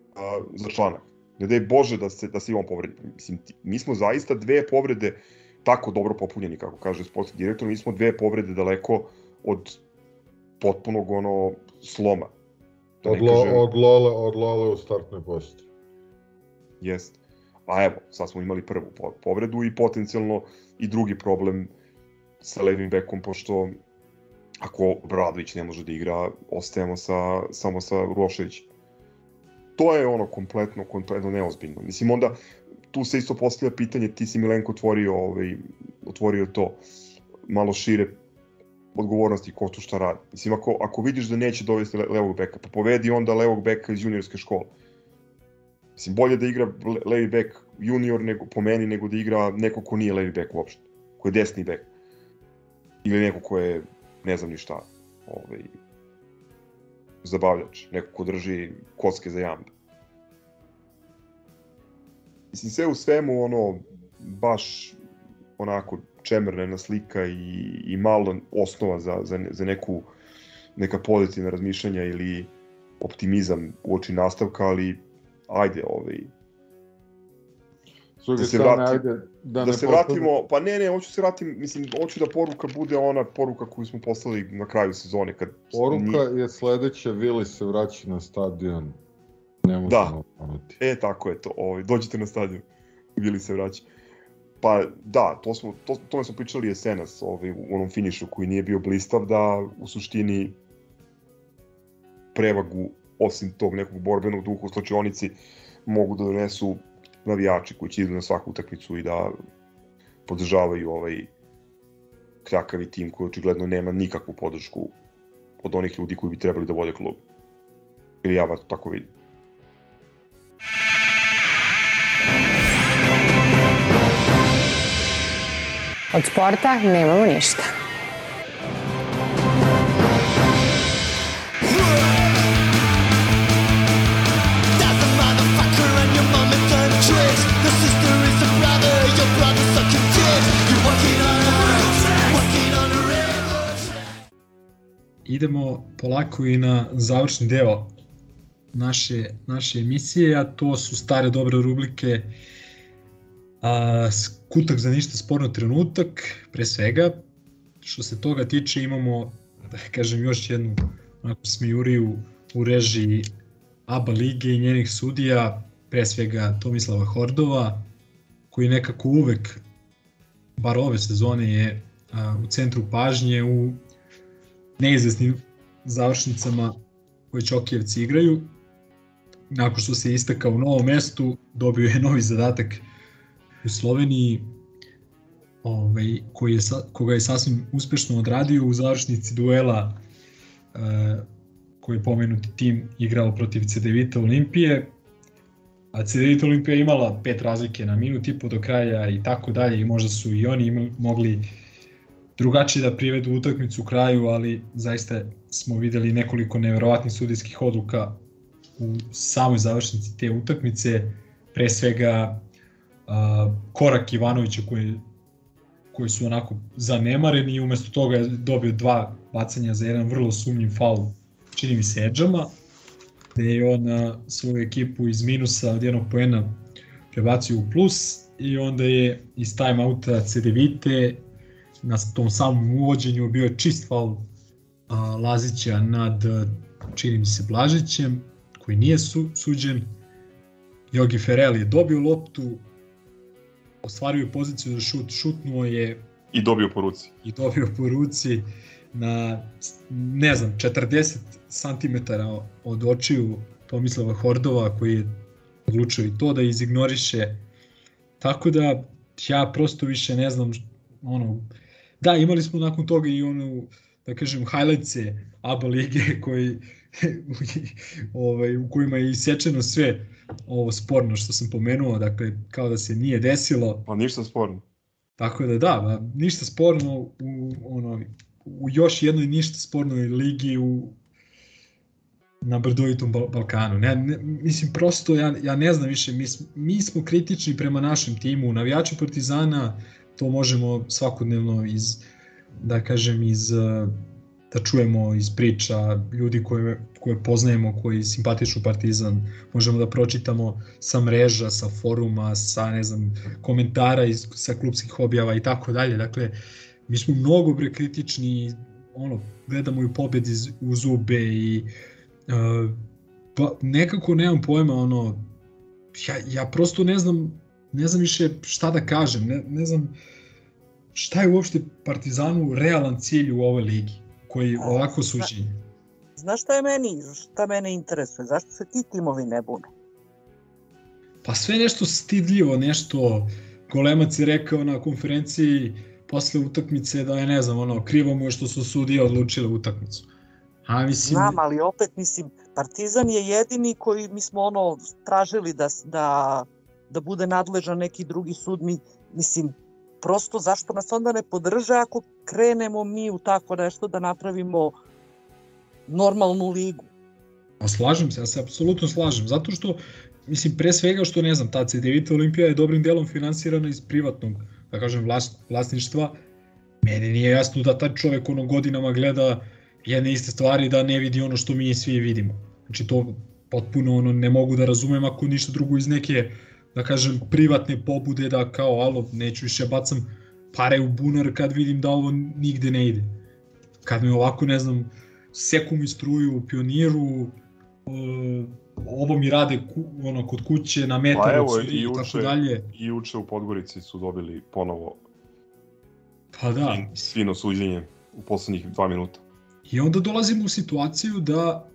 za članak. Ne daj Bože da se, da se i on povredi. Mislim, ti- mi smo zaista dve povrede tako dobro popunjeni, kako kaže sportski direktor, mi smo dve povrede daleko od potpunog ono sloma. Da Od, lo, kažem- od, Lole, od Lole u startnoj posti. Jest. A evo, sad smo imali prvu po- povredu i potencijalno i drugi problem sa levim bekom, pošto ako Bradović ne može da igra, ostajemo sa, samo sa Uroševićem. To je ono kompletno, kompletno neozbiljno. Mislim, onda tu se isto postavlja pitanje, ti si Milenko otvorio, ovaj, otvorio to malo šire odgovornosti ko tu šta radi. Mislim, ako, ako vidiš da neće dovesti le- levog beka, pa povedi onda levog beka iz juniorske škole. Mislim, bolje da igra le- levi bek junior nego, po meni nego da igra neko ko nije levi bek uopšte. Ko je desni bek. Ili neko ko je, ne znam ni šta, ovaj, zabavljač. Neko ko drži kocke za jambe. Mislim, sve u svemu, ono, baš onako čemerna slika i, i malo osnova za, za, za neku neka pozitivna razmišljanja ili optimizam u oči nastavka, ali ajde, ovaj, S druge da se strane, vrati, ajde, da, da se postane- vratimo, pa ne, ne, hoću se vratim, mislim, hoću da poruka bude ona poruka koju smo poslali na kraju sezone, kad Poruka je sledeća, Vili se vraća na stadion. Ne možemo Da. ponuti. E, tako je to. Ovaj, dođite na stadion. Bili se vraća. Pa da, to smo, to, tome smo pričali jesenas ovaj, u onom finišu koji nije bio blistav, da u suštini prevagu, osim tog nekog borbenog duha u slačionici, mogu da donesu navijači koji će idu na svaku utakmicu i da podržavaju ovaj kljakavi tim koji očigledno nema nikakvu podršku od onih ljudi koji bi trebali da vode klub. Ili ja vas tako vidim. Od sporta nemamo ništa. Idemo polako i na završni deo naše, naše emisije, a to su stare dobre rubrike a, skutak za ništa sporno trenutak, pre svega. Što se toga tiče imamo, da kažem, još jednu onako smijuriju u režiji ABA lige i njenih sudija, pre svega Tomislava Hordova, koji nekako uvek, bar ove sezone, je a, u centru pažnje u neizvesnim završnicama koje Čokijevci igraju. Nakon što se istakao u novom mestu, dobio je novi zadatak u Sloveniji, ovaj, koji je, koga je sasvim uspešno odradio u završnici duela uh, koji je pomenuti tim igrao protiv CDVita Olimpije. A CDVita Olimpija imala pet razlike na minut i po do kraja i tako dalje i možda su i oni imali, mogli drugačije da privedu utakmicu u kraju, ali zaista smo videli nekoliko neverovatnih sudijskih odluka u samoj završnici te utakmice, pre svega uh, korak Ivanovića koji, koji su onako zanemareni i umesto toga je dobio dva bacanja za jedan vrlo sumnjiv faul, čini mi se Edžama, gde je on svoju ekipu iz minusa od jednog poena prebacio u plus i onda je iz timeouta CDVite na tom samom uvođenju bio je čist faul a, Lazića nad, čini mi se, Blažićem, koji nije su, suđen. Jogi Ferrell je dobio loptu, ostvario poziciju za šut, šutnuo je... I dobio po ruci. I dobio po ruci na, ne znam, 40 cm od očiju Tomislava Hordova, koji je odlučio i to da izignoriše. Tako da ja prosto više ne znam ono, Da, imali smo nakon toga i onu, da kažem, highlightse ABA lige koji, ovaj, u kojima je isečeno sve ovo sporno što sam pomenuo, dakle, kao da se nije desilo. Pa ništa sporno. Tako da da, ništa sporno u, ono, u još jednoj ništa spornoj ligi u, na brdovitom Balkanu. Ne, ne, mislim, prosto ja, ja ne znam više, mi, mi smo kritični prema našem timu, navijači Partizana, to možemo svakodnevno iz, da kažem, iz da čujemo iz priča ljudi koje, koje poznajemo, koji simpatiču Partizan, možemo da pročitamo sa mreža, sa foruma, sa ne znam, komentara iz, sa klubskih objava i tako dalje. Dakle, mi smo mnogo bre kritični, ono, gledamo i pobedi u zube i uh, pa nekako nemam pojma, ono, ja, ja prosto ne znam ne znam više šta da kažem, ne, ne znam šta je uopšte Partizanu realan cilj u ovoj ligi, koji ovako suđenje. Znaš šta je meni, šta mene interesuje, zašto se ti timovi ne bune? Pa sve nešto stidljivo, nešto, Golemac je rekao na konferenciji posle utakmice da je, ne znam, ono, krivo mu je što su sudije odlučile utakmicu. A mislim... Znam, ali opet, mislim, Partizan je jedini koji mi smo ono tražili da, da da bude nadležan neki drugi sud, mi, mislim, prosto zašto nas onda ne podrža ako krenemo mi u tako nešto da napravimo normalnu ligu? Pa slažem se, ja se apsolutno slažem, zato što, mislim, pre svega što ne znam, ta CDVita Olimpija je dobrim delom finansirana iz privatnog, da kažem, vlast, vlasništva, meni nije jasno da taj čovek ono godinama gleda jedne iste stvari da ne vidi ono što mi svi vidimo. Znači to potpuno ono ne mogu da razumem ako ništa drugo iz neke da kažem, privatne pobude da kao, alo, neću više bacam pare u bunar kad vidim da ovo nigde ne ide. Kad mi ovako, ne znam, seku mi struju u pioniru, uh, ovo mi rade ku, ono, kod kuće na metar pa evo, i, uče, tako dalje. I uče u Podgorici su dobili ponovo pa da. svino suđenje u poslednjih dva minuta. I onda dolazimo u situaciju da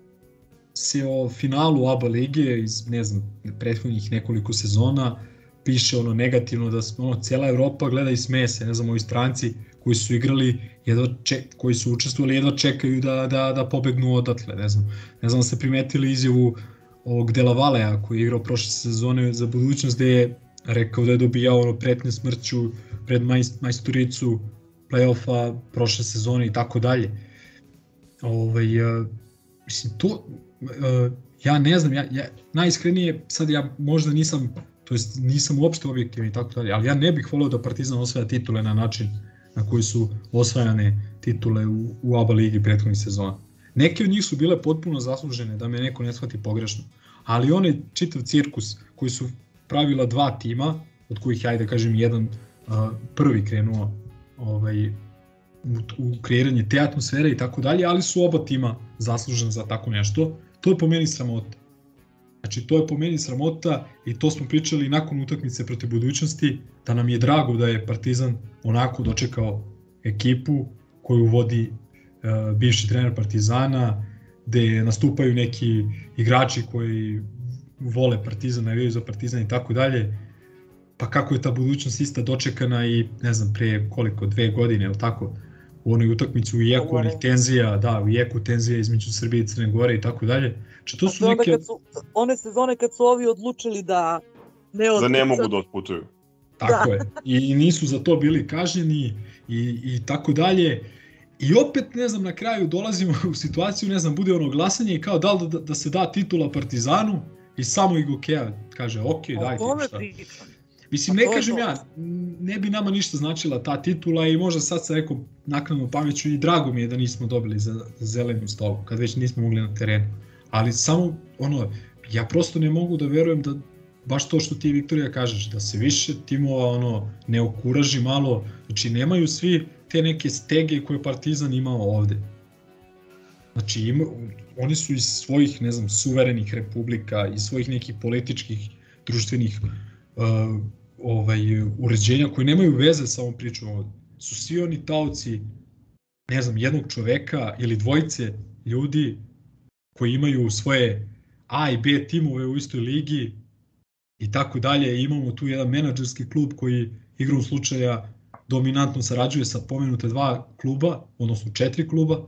se o finalu ABA lige iz, ne znam, prethodnih nekoliko sezona piše ono negativno da ono, cela Evropa gleda i smeje se, ne znam, ovi stranci koji su igrali, jedva ček, koji su učestvovali, jedva čekaju da, da, da pobegnu odatle, ne znam. Ne znam da ste primetili izjavu ovog Delavalea koji je igrao prošle sezone za budućnost gde je rekao da je dobijao ono pretnje smrću pred majstoricu play-offa prošle sezone i tako dalje. Ovaj, mislim, to, uh, ja ne znam, ja, ja najiskrenije sad ja možda nisam to jest nisam uopšte objektivan i tako dalje, ali ja ne bih voleo da Partizan osvaja titule na način na koji su osvajane titule u, u ABA ligi prethodnih sezona. Neke od njih su bile potpuno zaslužene, da me neko ne shvati pogrešno. Ali onaj čitav cirkus koji su pravila dva tima, od kojih, ajde da kažem, jedan uh, prvi krenuo ovaj, u, u kreiranje te atmosfere i tako dalje, ali su oba tima zaslužena za tako nešto. To je po meni sramota. Znači, to je po meni sramota i to smo pričali nakon utakmice protiv budućnosti, da nam je drago da je Partizan onako dočekao ekipu koju vodi uh, bivši trener Partizana, gde nastupaju neki igrači koji vole Partizan, navijaju za Partizan i tako dalje. Pa kako je ta budućnost ista dočekana i ne znam pre koliko, dve godine, ili tako, u onoj utakmici u jeku onih tenzija, da, u jeku tenzija između Srbije i Crne Gore i tako dalje. Znači to su To neke... kad su, one sezone kad su ovi odlučili da ne od... Da ne mogu da otputuju. Tako je. I nisu za to bili kažnjeni i, i tako dalje. I opet, ne znam, na kraju dolazimo u situaciju, ne znam, bude ono glasanje i kao da li da, da se da titula Partizanu i samo Igokeja kaže, ok, O dajte šta. pričam. Mislim, ne kažem to. ja, ne bi nama ništa značila ta titula i možda sad sa nekom naknadnom pameću i drago mi je da nismo dobili za, zelenu stovu, kad već nismo mogli na terenu. Ali samo, ono, ja prosto ne mogu da verujem da baš to što ti Viktorija kažeš, da se više timova ono, ne okuraži malo, znači nemaju svi te neke stege koje Partizan imao ovde. Znači, ima, oni su iz svojih, ne znam, suverenih republika, iz svojih nekih političkih, društvenih uh, ovaj, uređenja koji nemaju veze sa ovom pričom. Su svi oni taoci, ne znam, jednog čoveka ili dvojice ljudi koji imaju svoje A i B timove u istoj ligi i tako dalje. Imamo tu jedan menadžerski klub koji igrom slučaja dominantno sarađuje sa pomenute dva kluba, odnosno četiri kluba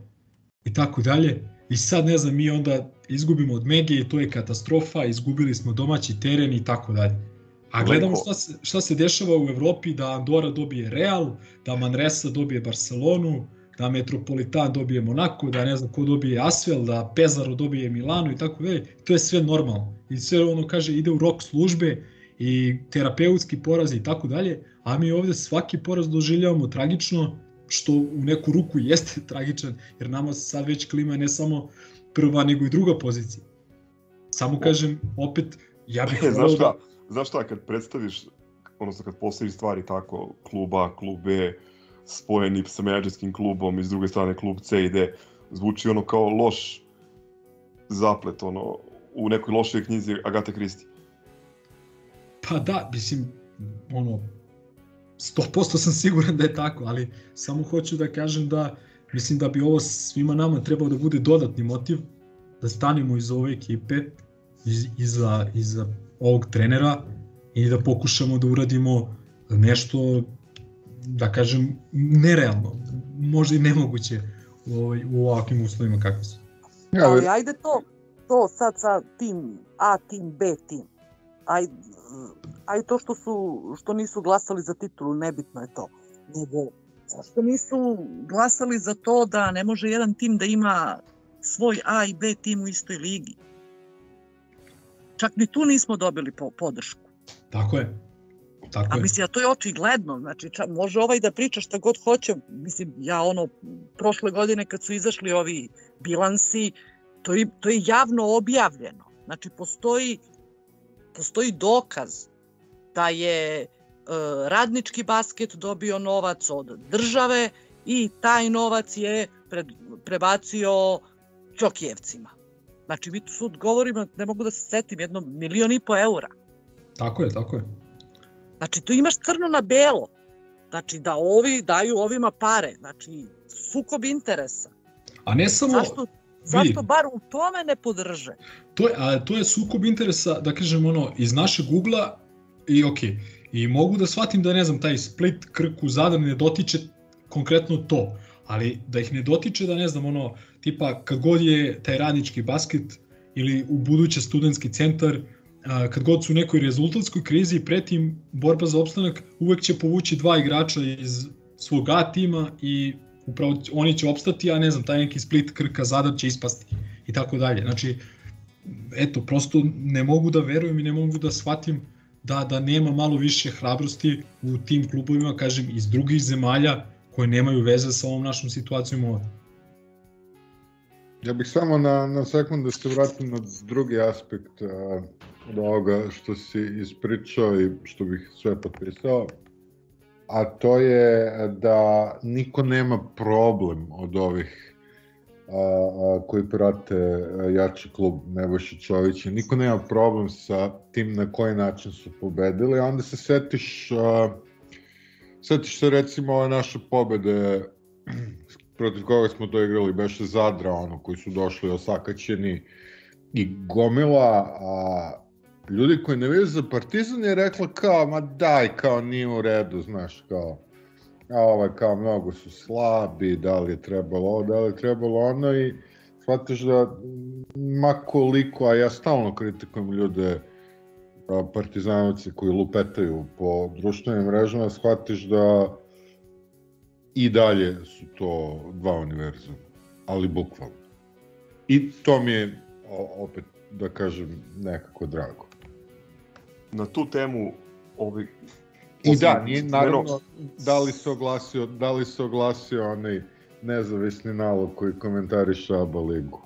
i tako dalje. I sad ne znam, mi onda izgubimo od Mege i to je katastrofa, izgubili smo domaći teren i tako dalje. A gledamo šta se, šta se dešava u Evropi, da Andora dobije Real, da Manresa dobije Barcelonu, da Metropolitan dobije Monako, da ne znam ko dobije Asvel, da Pezaro dobije Milano i tako dalje. To je sve normalno. I sve ono kaže ide u rok službe i terapeutski porazi i tako dalje, a mi ovde svaki poraz doživljavamo tragično, što u neku ruku jeste tragičan, jer nama sad već klima ne samo prva nego i druga pozicija. Samo kažem, opet, ja bih Znaš volao šta, da... znaš šta, kad predstaviš, odnosno kad postaviš stvari tako, klub A, klub B, spojeni sa menadžerskim klubom i s druge strane klub C i D, zvuči ono kao loš zaplet, ono, u nekoj lošoj knjizi Agate Kristi. Pa da, mislim, ono, 100% sam siguran da je tako, ali samo hoću da kažem da mislim da bi ovo svima nama trebao da bude dodatni motiv da stanemo iz ove ekipe, iz, iza, iza ovog trenera i da pokušamo da uradimo nešto, da kažem, nerealno, možda i nemoguće u, ovaj, u ovakvim uslovima kakvi su. Ali ajde to, to sad sa tim A tim, B tim. Ajde, ajde to što su što nisu glasali za titulu, nebitno je to. Nego zašto nisu glasali za to da ne može jedan tim da ima svoj A i B tim u istoj ligi? Čak ni tu nismo dobili po, podršku. Tako je. Tako A mislim, a to je očigledno, znači ča, može ovaj da priča šta god hoće, mislim, ja ono, prošle godine kad su izašli ovi bilansi, to je, to je javno objavljeno, znači postoji, postoji dokaz da je e, radnički basket dobio novac od države i taj novac je pred, prebacio Čokijevcima. Znači, mi tu sud govorimo, ne mogu da se setim, jedno milion i po eura. Tako je, tako je. Znači, tu imaš crno na belo. Znači, da ovi daju ovima pare. Znači, sukob interesa. A ne samo... Zašto, zašto bar u tome ne podrže? To je, a to je sukob interesa, da kažem, ono, iz našeg ugla i ok. I mogu da shvatim da, ne znam, taj Split, Krku, Zadar ne dotiče konkretno to. Ali da ih ne dotiče da, ne znam, ono, tipa, kad god je taj radnički basket ili u buduće studentski centar, kad god su u nekoj rezultatskoj krizi i pretim borba za opstanak, uvek će povući dva igrača iz svog A tima i upravo oni će opstati, a ne znam, taj neki split Krka Zadar će ispasti i tako dalje. Znači, eto, prosto ne mogu da verujem i ne mogu da shvatim da, da nema malo više hrabrosti u tim klubovima, kažem, iz drugih zemalja koje nemaju veze sa ovom našom situacijom ovde. Ja bih samo na, na sekund da se vratim na drugi aspekt od ovoga što si ispričao i što bih sve potpisao, a to je da niko nema problem od ovih a, koji prate jači klub Nebojša Čovića. Niko nema problem sa tim na koji način su pobedili, a onda se setiš a, setiš se recimo ove naše pobede protiv koga smo to igrali, beše Zadra, ono, koji su došli osakaćeni i gomila, a ljudi koji ne vide za Partizan je rekla kao, ma daj, kao nije u redu, znaš, kao, a ovaj, kao, mnogo su slabi, da li je trebalo ovo, da li je trebalo ono i shvatiš da ma koliko, a ja stalno kritikujem ljude partizanovci koji lupetaju po društvenim mrežama, shvatiš da i dalje su to dva univerzuma, ali bukvalno. I to mi je, opet, da kažem, nekako drago. Na tu temu ovi I da, nije naravno da li se oglasio, da li se oglasio onaj nezavisni nalog koji komentariše ABA ligu.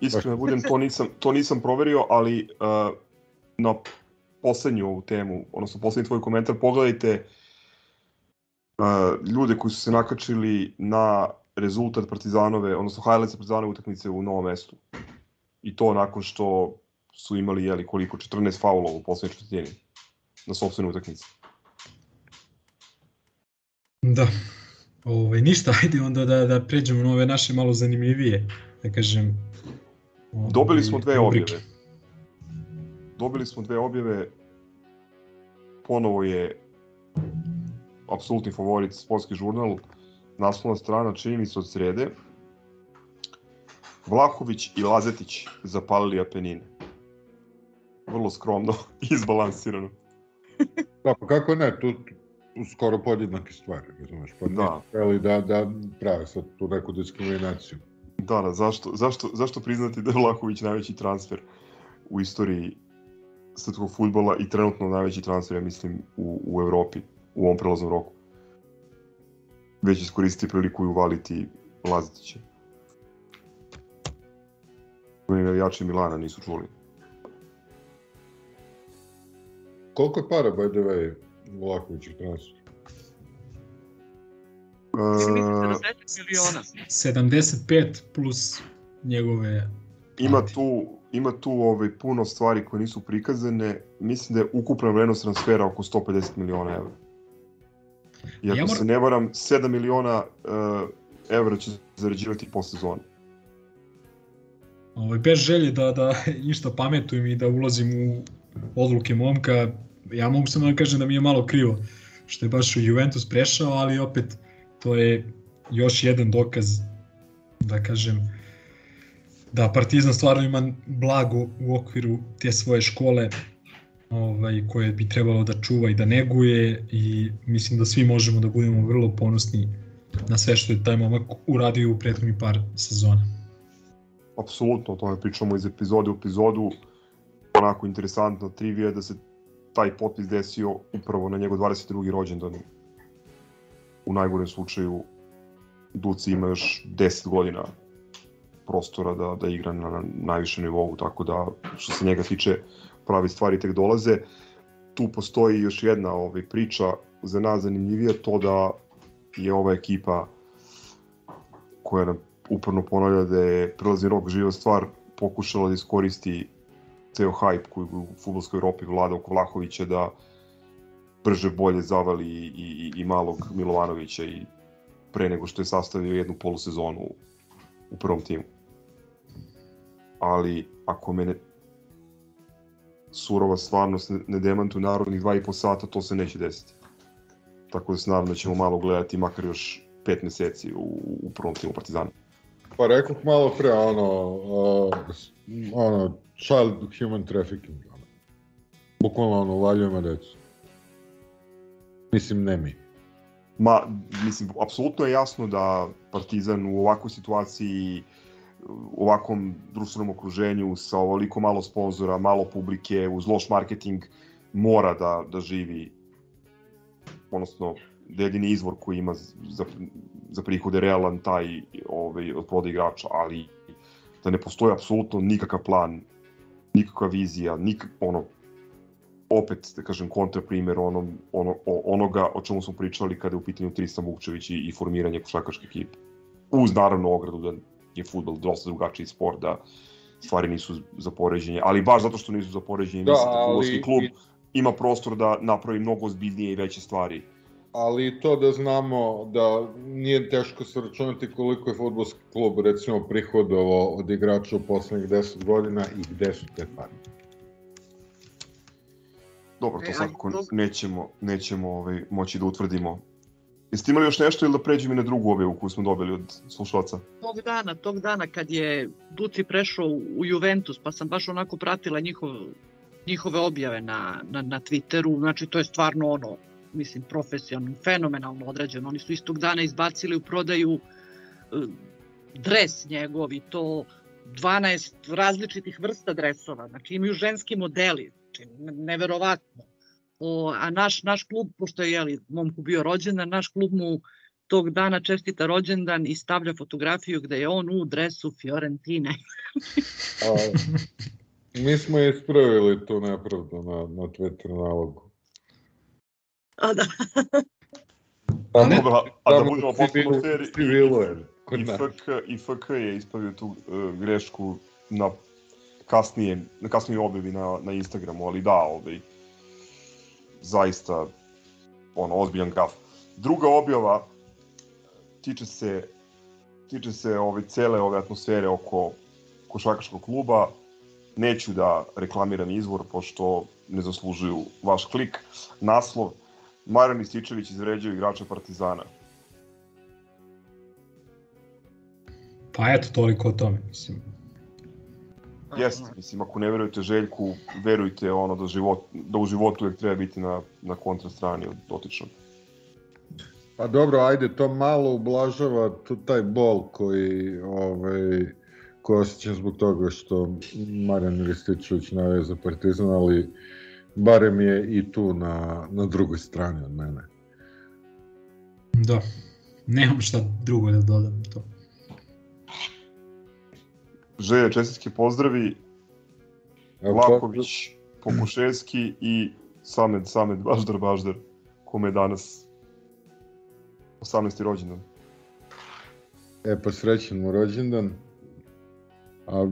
Iskreno budem, to nisam, to nisam proverio, ali uh, na poslednju ovu temu, odnosno poslednji tvoj komentar, pogledajte uh, ljude koji su se nakačili na rezultat Partizanove, odnosno highlights Partizanove utakmice u novom mestu. I to nakon što su imali, jeli, koliko, 14 faulova u poslednjoj četvrtini na sopstvenoj utakmici. Da. Ove, ništa, ajde onda da, da pređemo na ove naše malo zanimljivije, da kažem. Ove, Dobili smo dve rubrike. objave. Dobili smo dve objave. Ponovo je apsolutni favorit sportski žurnal. Naslovna strana čini mi se od srede. Vlahović i Lazetić zapalili Apenine. Vrlo skromno i izbalansirano. Da, pa kako ne, tu, skoro podjednake stvari, razumeš, pa Da. da. da, da prave sad tu neku diskriminaciju. Da, da, zašto, zašto, zašto priznati da je Vlahović najveći transfer u istoriji srpskog futbola i trenutno najveći transfer, ja mislim, u, u Evropi u ovom prelaznom roku. Već iskoristiti priliku i uvaliti Lazetića. Oni navijači Milana nisu čuli. Koliko je para, by the way, Vlakovićih transfer? E, 70 miliona. 75 plus njegove... ima tu ima tu ovaj puno stvari koje nisu prikazane. Mislim da je ukupna vrednost transfera oko 150 miliona evra. I ako Ja moram- se ne varam, 7 miliona uh, evra će zarađivati po sezoni. Ovaj, bez želje da, da išta pametujem i da ulazim u odluke momka, ja mogu samo da kažem da mi je malo krivo što je baš u Juventus prešao, ali opet to je još jedan dokaz da kažem da Partizan stvarno ima blago u okviru te svoje škole ovaj, koje bi trebalo da čuva i da neguje i mislim da svi možemo da budemo vrlo ponosni na sve što je taj momak uradio u prethodnih par sezona. Apsolutno, o tome pričamo iz epizode u epizodu. Onako interesantna trivija da se taj potpis desio upravo na njegov 22. rođendan. U najgorem slučaju Duci ima još 10 godina prostora da, da igra na najvišem nivou, tako da što se njega tiče pravi stvari tek dolaze. Tu postoji još jedna ovaj, priča za nas zanimljivija, to da je ova ekipa koja nam uporno ponavlja da je prelazni rok živa stvar, pokušala da iskoristi ceo hype koji u futbolskoj Evropi vlada oko Vlahovića da brže bolje zavali i, i, i malog Milovanovića i pre nego što je sastavio jednu polusezonu u, prvom timu. Ali ako mene surova stvarnost ne, demantu narodnih dva i po sata, to se neće desiti. Tako da se nadam da ćemo malo gledati makar još pet meseci u, u prvom timu Partizana. Pa rekoh malo pre, ono, uh, ono, child human trafficking. Ono. Bukvalno, ono, valjujemo decu. Mislim, ne mi. Ma, mislim, apsolutno je jasno da Partizan u ovakvoj situaciji, u ovakvom društvenom okruženju, sa ovoliko malo sponzora, malo publike, uz loš marketing, mora da, da živi, odnosno, da jedini izvor koji ima za, za prihode realan taj ovaj, od proda igrača, ali da ne postoji apsolutno nikakav plan, nikakva vizija, nik, ono, opet, da kažem, kontraprimer onom, ono, onoga o čemu smo pričali kada je u pitanju Tristan Vukčević i, i formiranje košarkaške ekipe. Uz naravno ogradu da je futbol dosta drugačiji sport, da stvari nisu za poređenje, ali baš zato što nisu za poređenje, Da, mislim da ali- futbolski klub ima prostor da napravi mnogo ozbiljnije i veće stvari. Ali i to da znamo da nije teško se računati koliko je futbolski klub recimo prihodovao od igrača u poslednjih 10 godina i gde su te pare. Dobro, E, to ali svakako to- nećemo, nećemo ovaj, moći da utvrdimo. Jeste imali još nešto ili da pređemo i na drugu objavu koju smo dobili od slušalaca? Tog dana, tog dana kad je Duci prešao u Juventus, pa sam baš onako pratila njihov, njihove objave na, na, na Twitteru, znači to je stvarno ono, mislim, profesionalno, fenomenalno odrađeno. Oni su istog dana izbacili u prodaju e, dres njegov i to 12 različitih vrsta dresova, znači imaju ženski modeli, znači ne- neverovatno. O, a naš, naš klub, pošto je jeli, momku bio rođendan, naš klub mu tog dana čestita rođendan i stavlja fotografiju gde je on u dresu Fiorentine. A, mi smo ispravili tu nepravdu na, na Twitter nalogu. A da, A, ne, dobro, a da budemo potpuno civilu- fair, i. FK, i FK je ispravio tu uh, grešku na kasnije, na kasnije objavi na, na Instagramu, ali da, ovaj, zaista ono, ozbiljan gaf. Druga objava tiče se tiče se ove cele ove atmosfere oko košarkaškog kluba. Neću da reklamiram izvor, pošto ne zaslužuju vaš klik. Naslov, Maran Ističević izvređao igrača Partizana. Pa eto, toliko o tome, mislim. Jeste, mislim, ako ne verujete Željku, verujte ono da, život, da u životu uvijek treba biti na, na kontra strani od dotičnog. Pa dobro, ajde, to malo ublažava tu taj bol koji, ovaj, koji osjećam zbog toga što Marijan Rističević navija za Partizan, ali barem je i tu na, na drugoj strani od mene. Da, nemam šta drugo da dodam to. Želja čestitke pozdravi, Vlaković, Pokuševski i Samed, Samed Baždar Baždar, kome je danas 18. rođendan. E pa srećan mu rođendan. A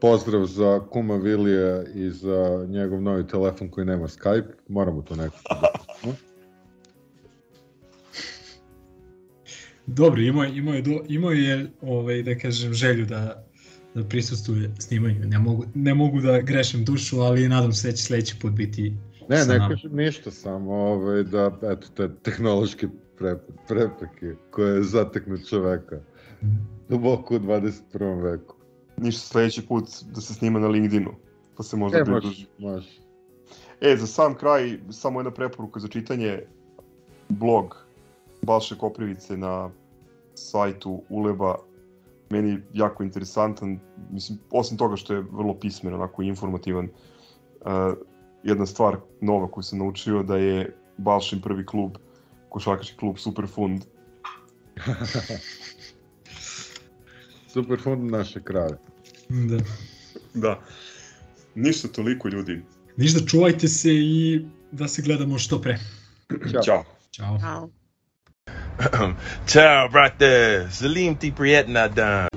pozdrav za kuma Vilija i za njegov novi telefon koji nema Skype. Moramo to nekako. da- Dobro, imao je, imao je, imao je ovaj, da kažem, želju da, da prisustuje snimanju. Ne mogu, ne mogu da grešim dušu, ali nadam se da će sledeći put biti Ne, ne kažem ništa, samo ovaj, da, eto, te tehnološke pre, prepreke koje zateknu čoveka duboko u 21. veku. Ništa sledeći put da se snima na LinkedInu, pa se možda E, može, pridruži. može. E, za sam kraj, samo jedna preporuka za čitanje, blog Balše Koprivice na sajtu Uleba, meni jako interesantan, mislim, osim toga što je vrlo pismen, onako informativan, uh, jedna stvar nova koju sam naučio da je Balšin prvi klub, košarkaški klub Superfund. Super fond naše krave. Da. Da. Ništa toliko ljudi. Ništa, čuvajte se i da se gledamo što pre. Ćao. Ćao. Ćao. Ćao. Ciao, brate. Salim ti prijetna dan.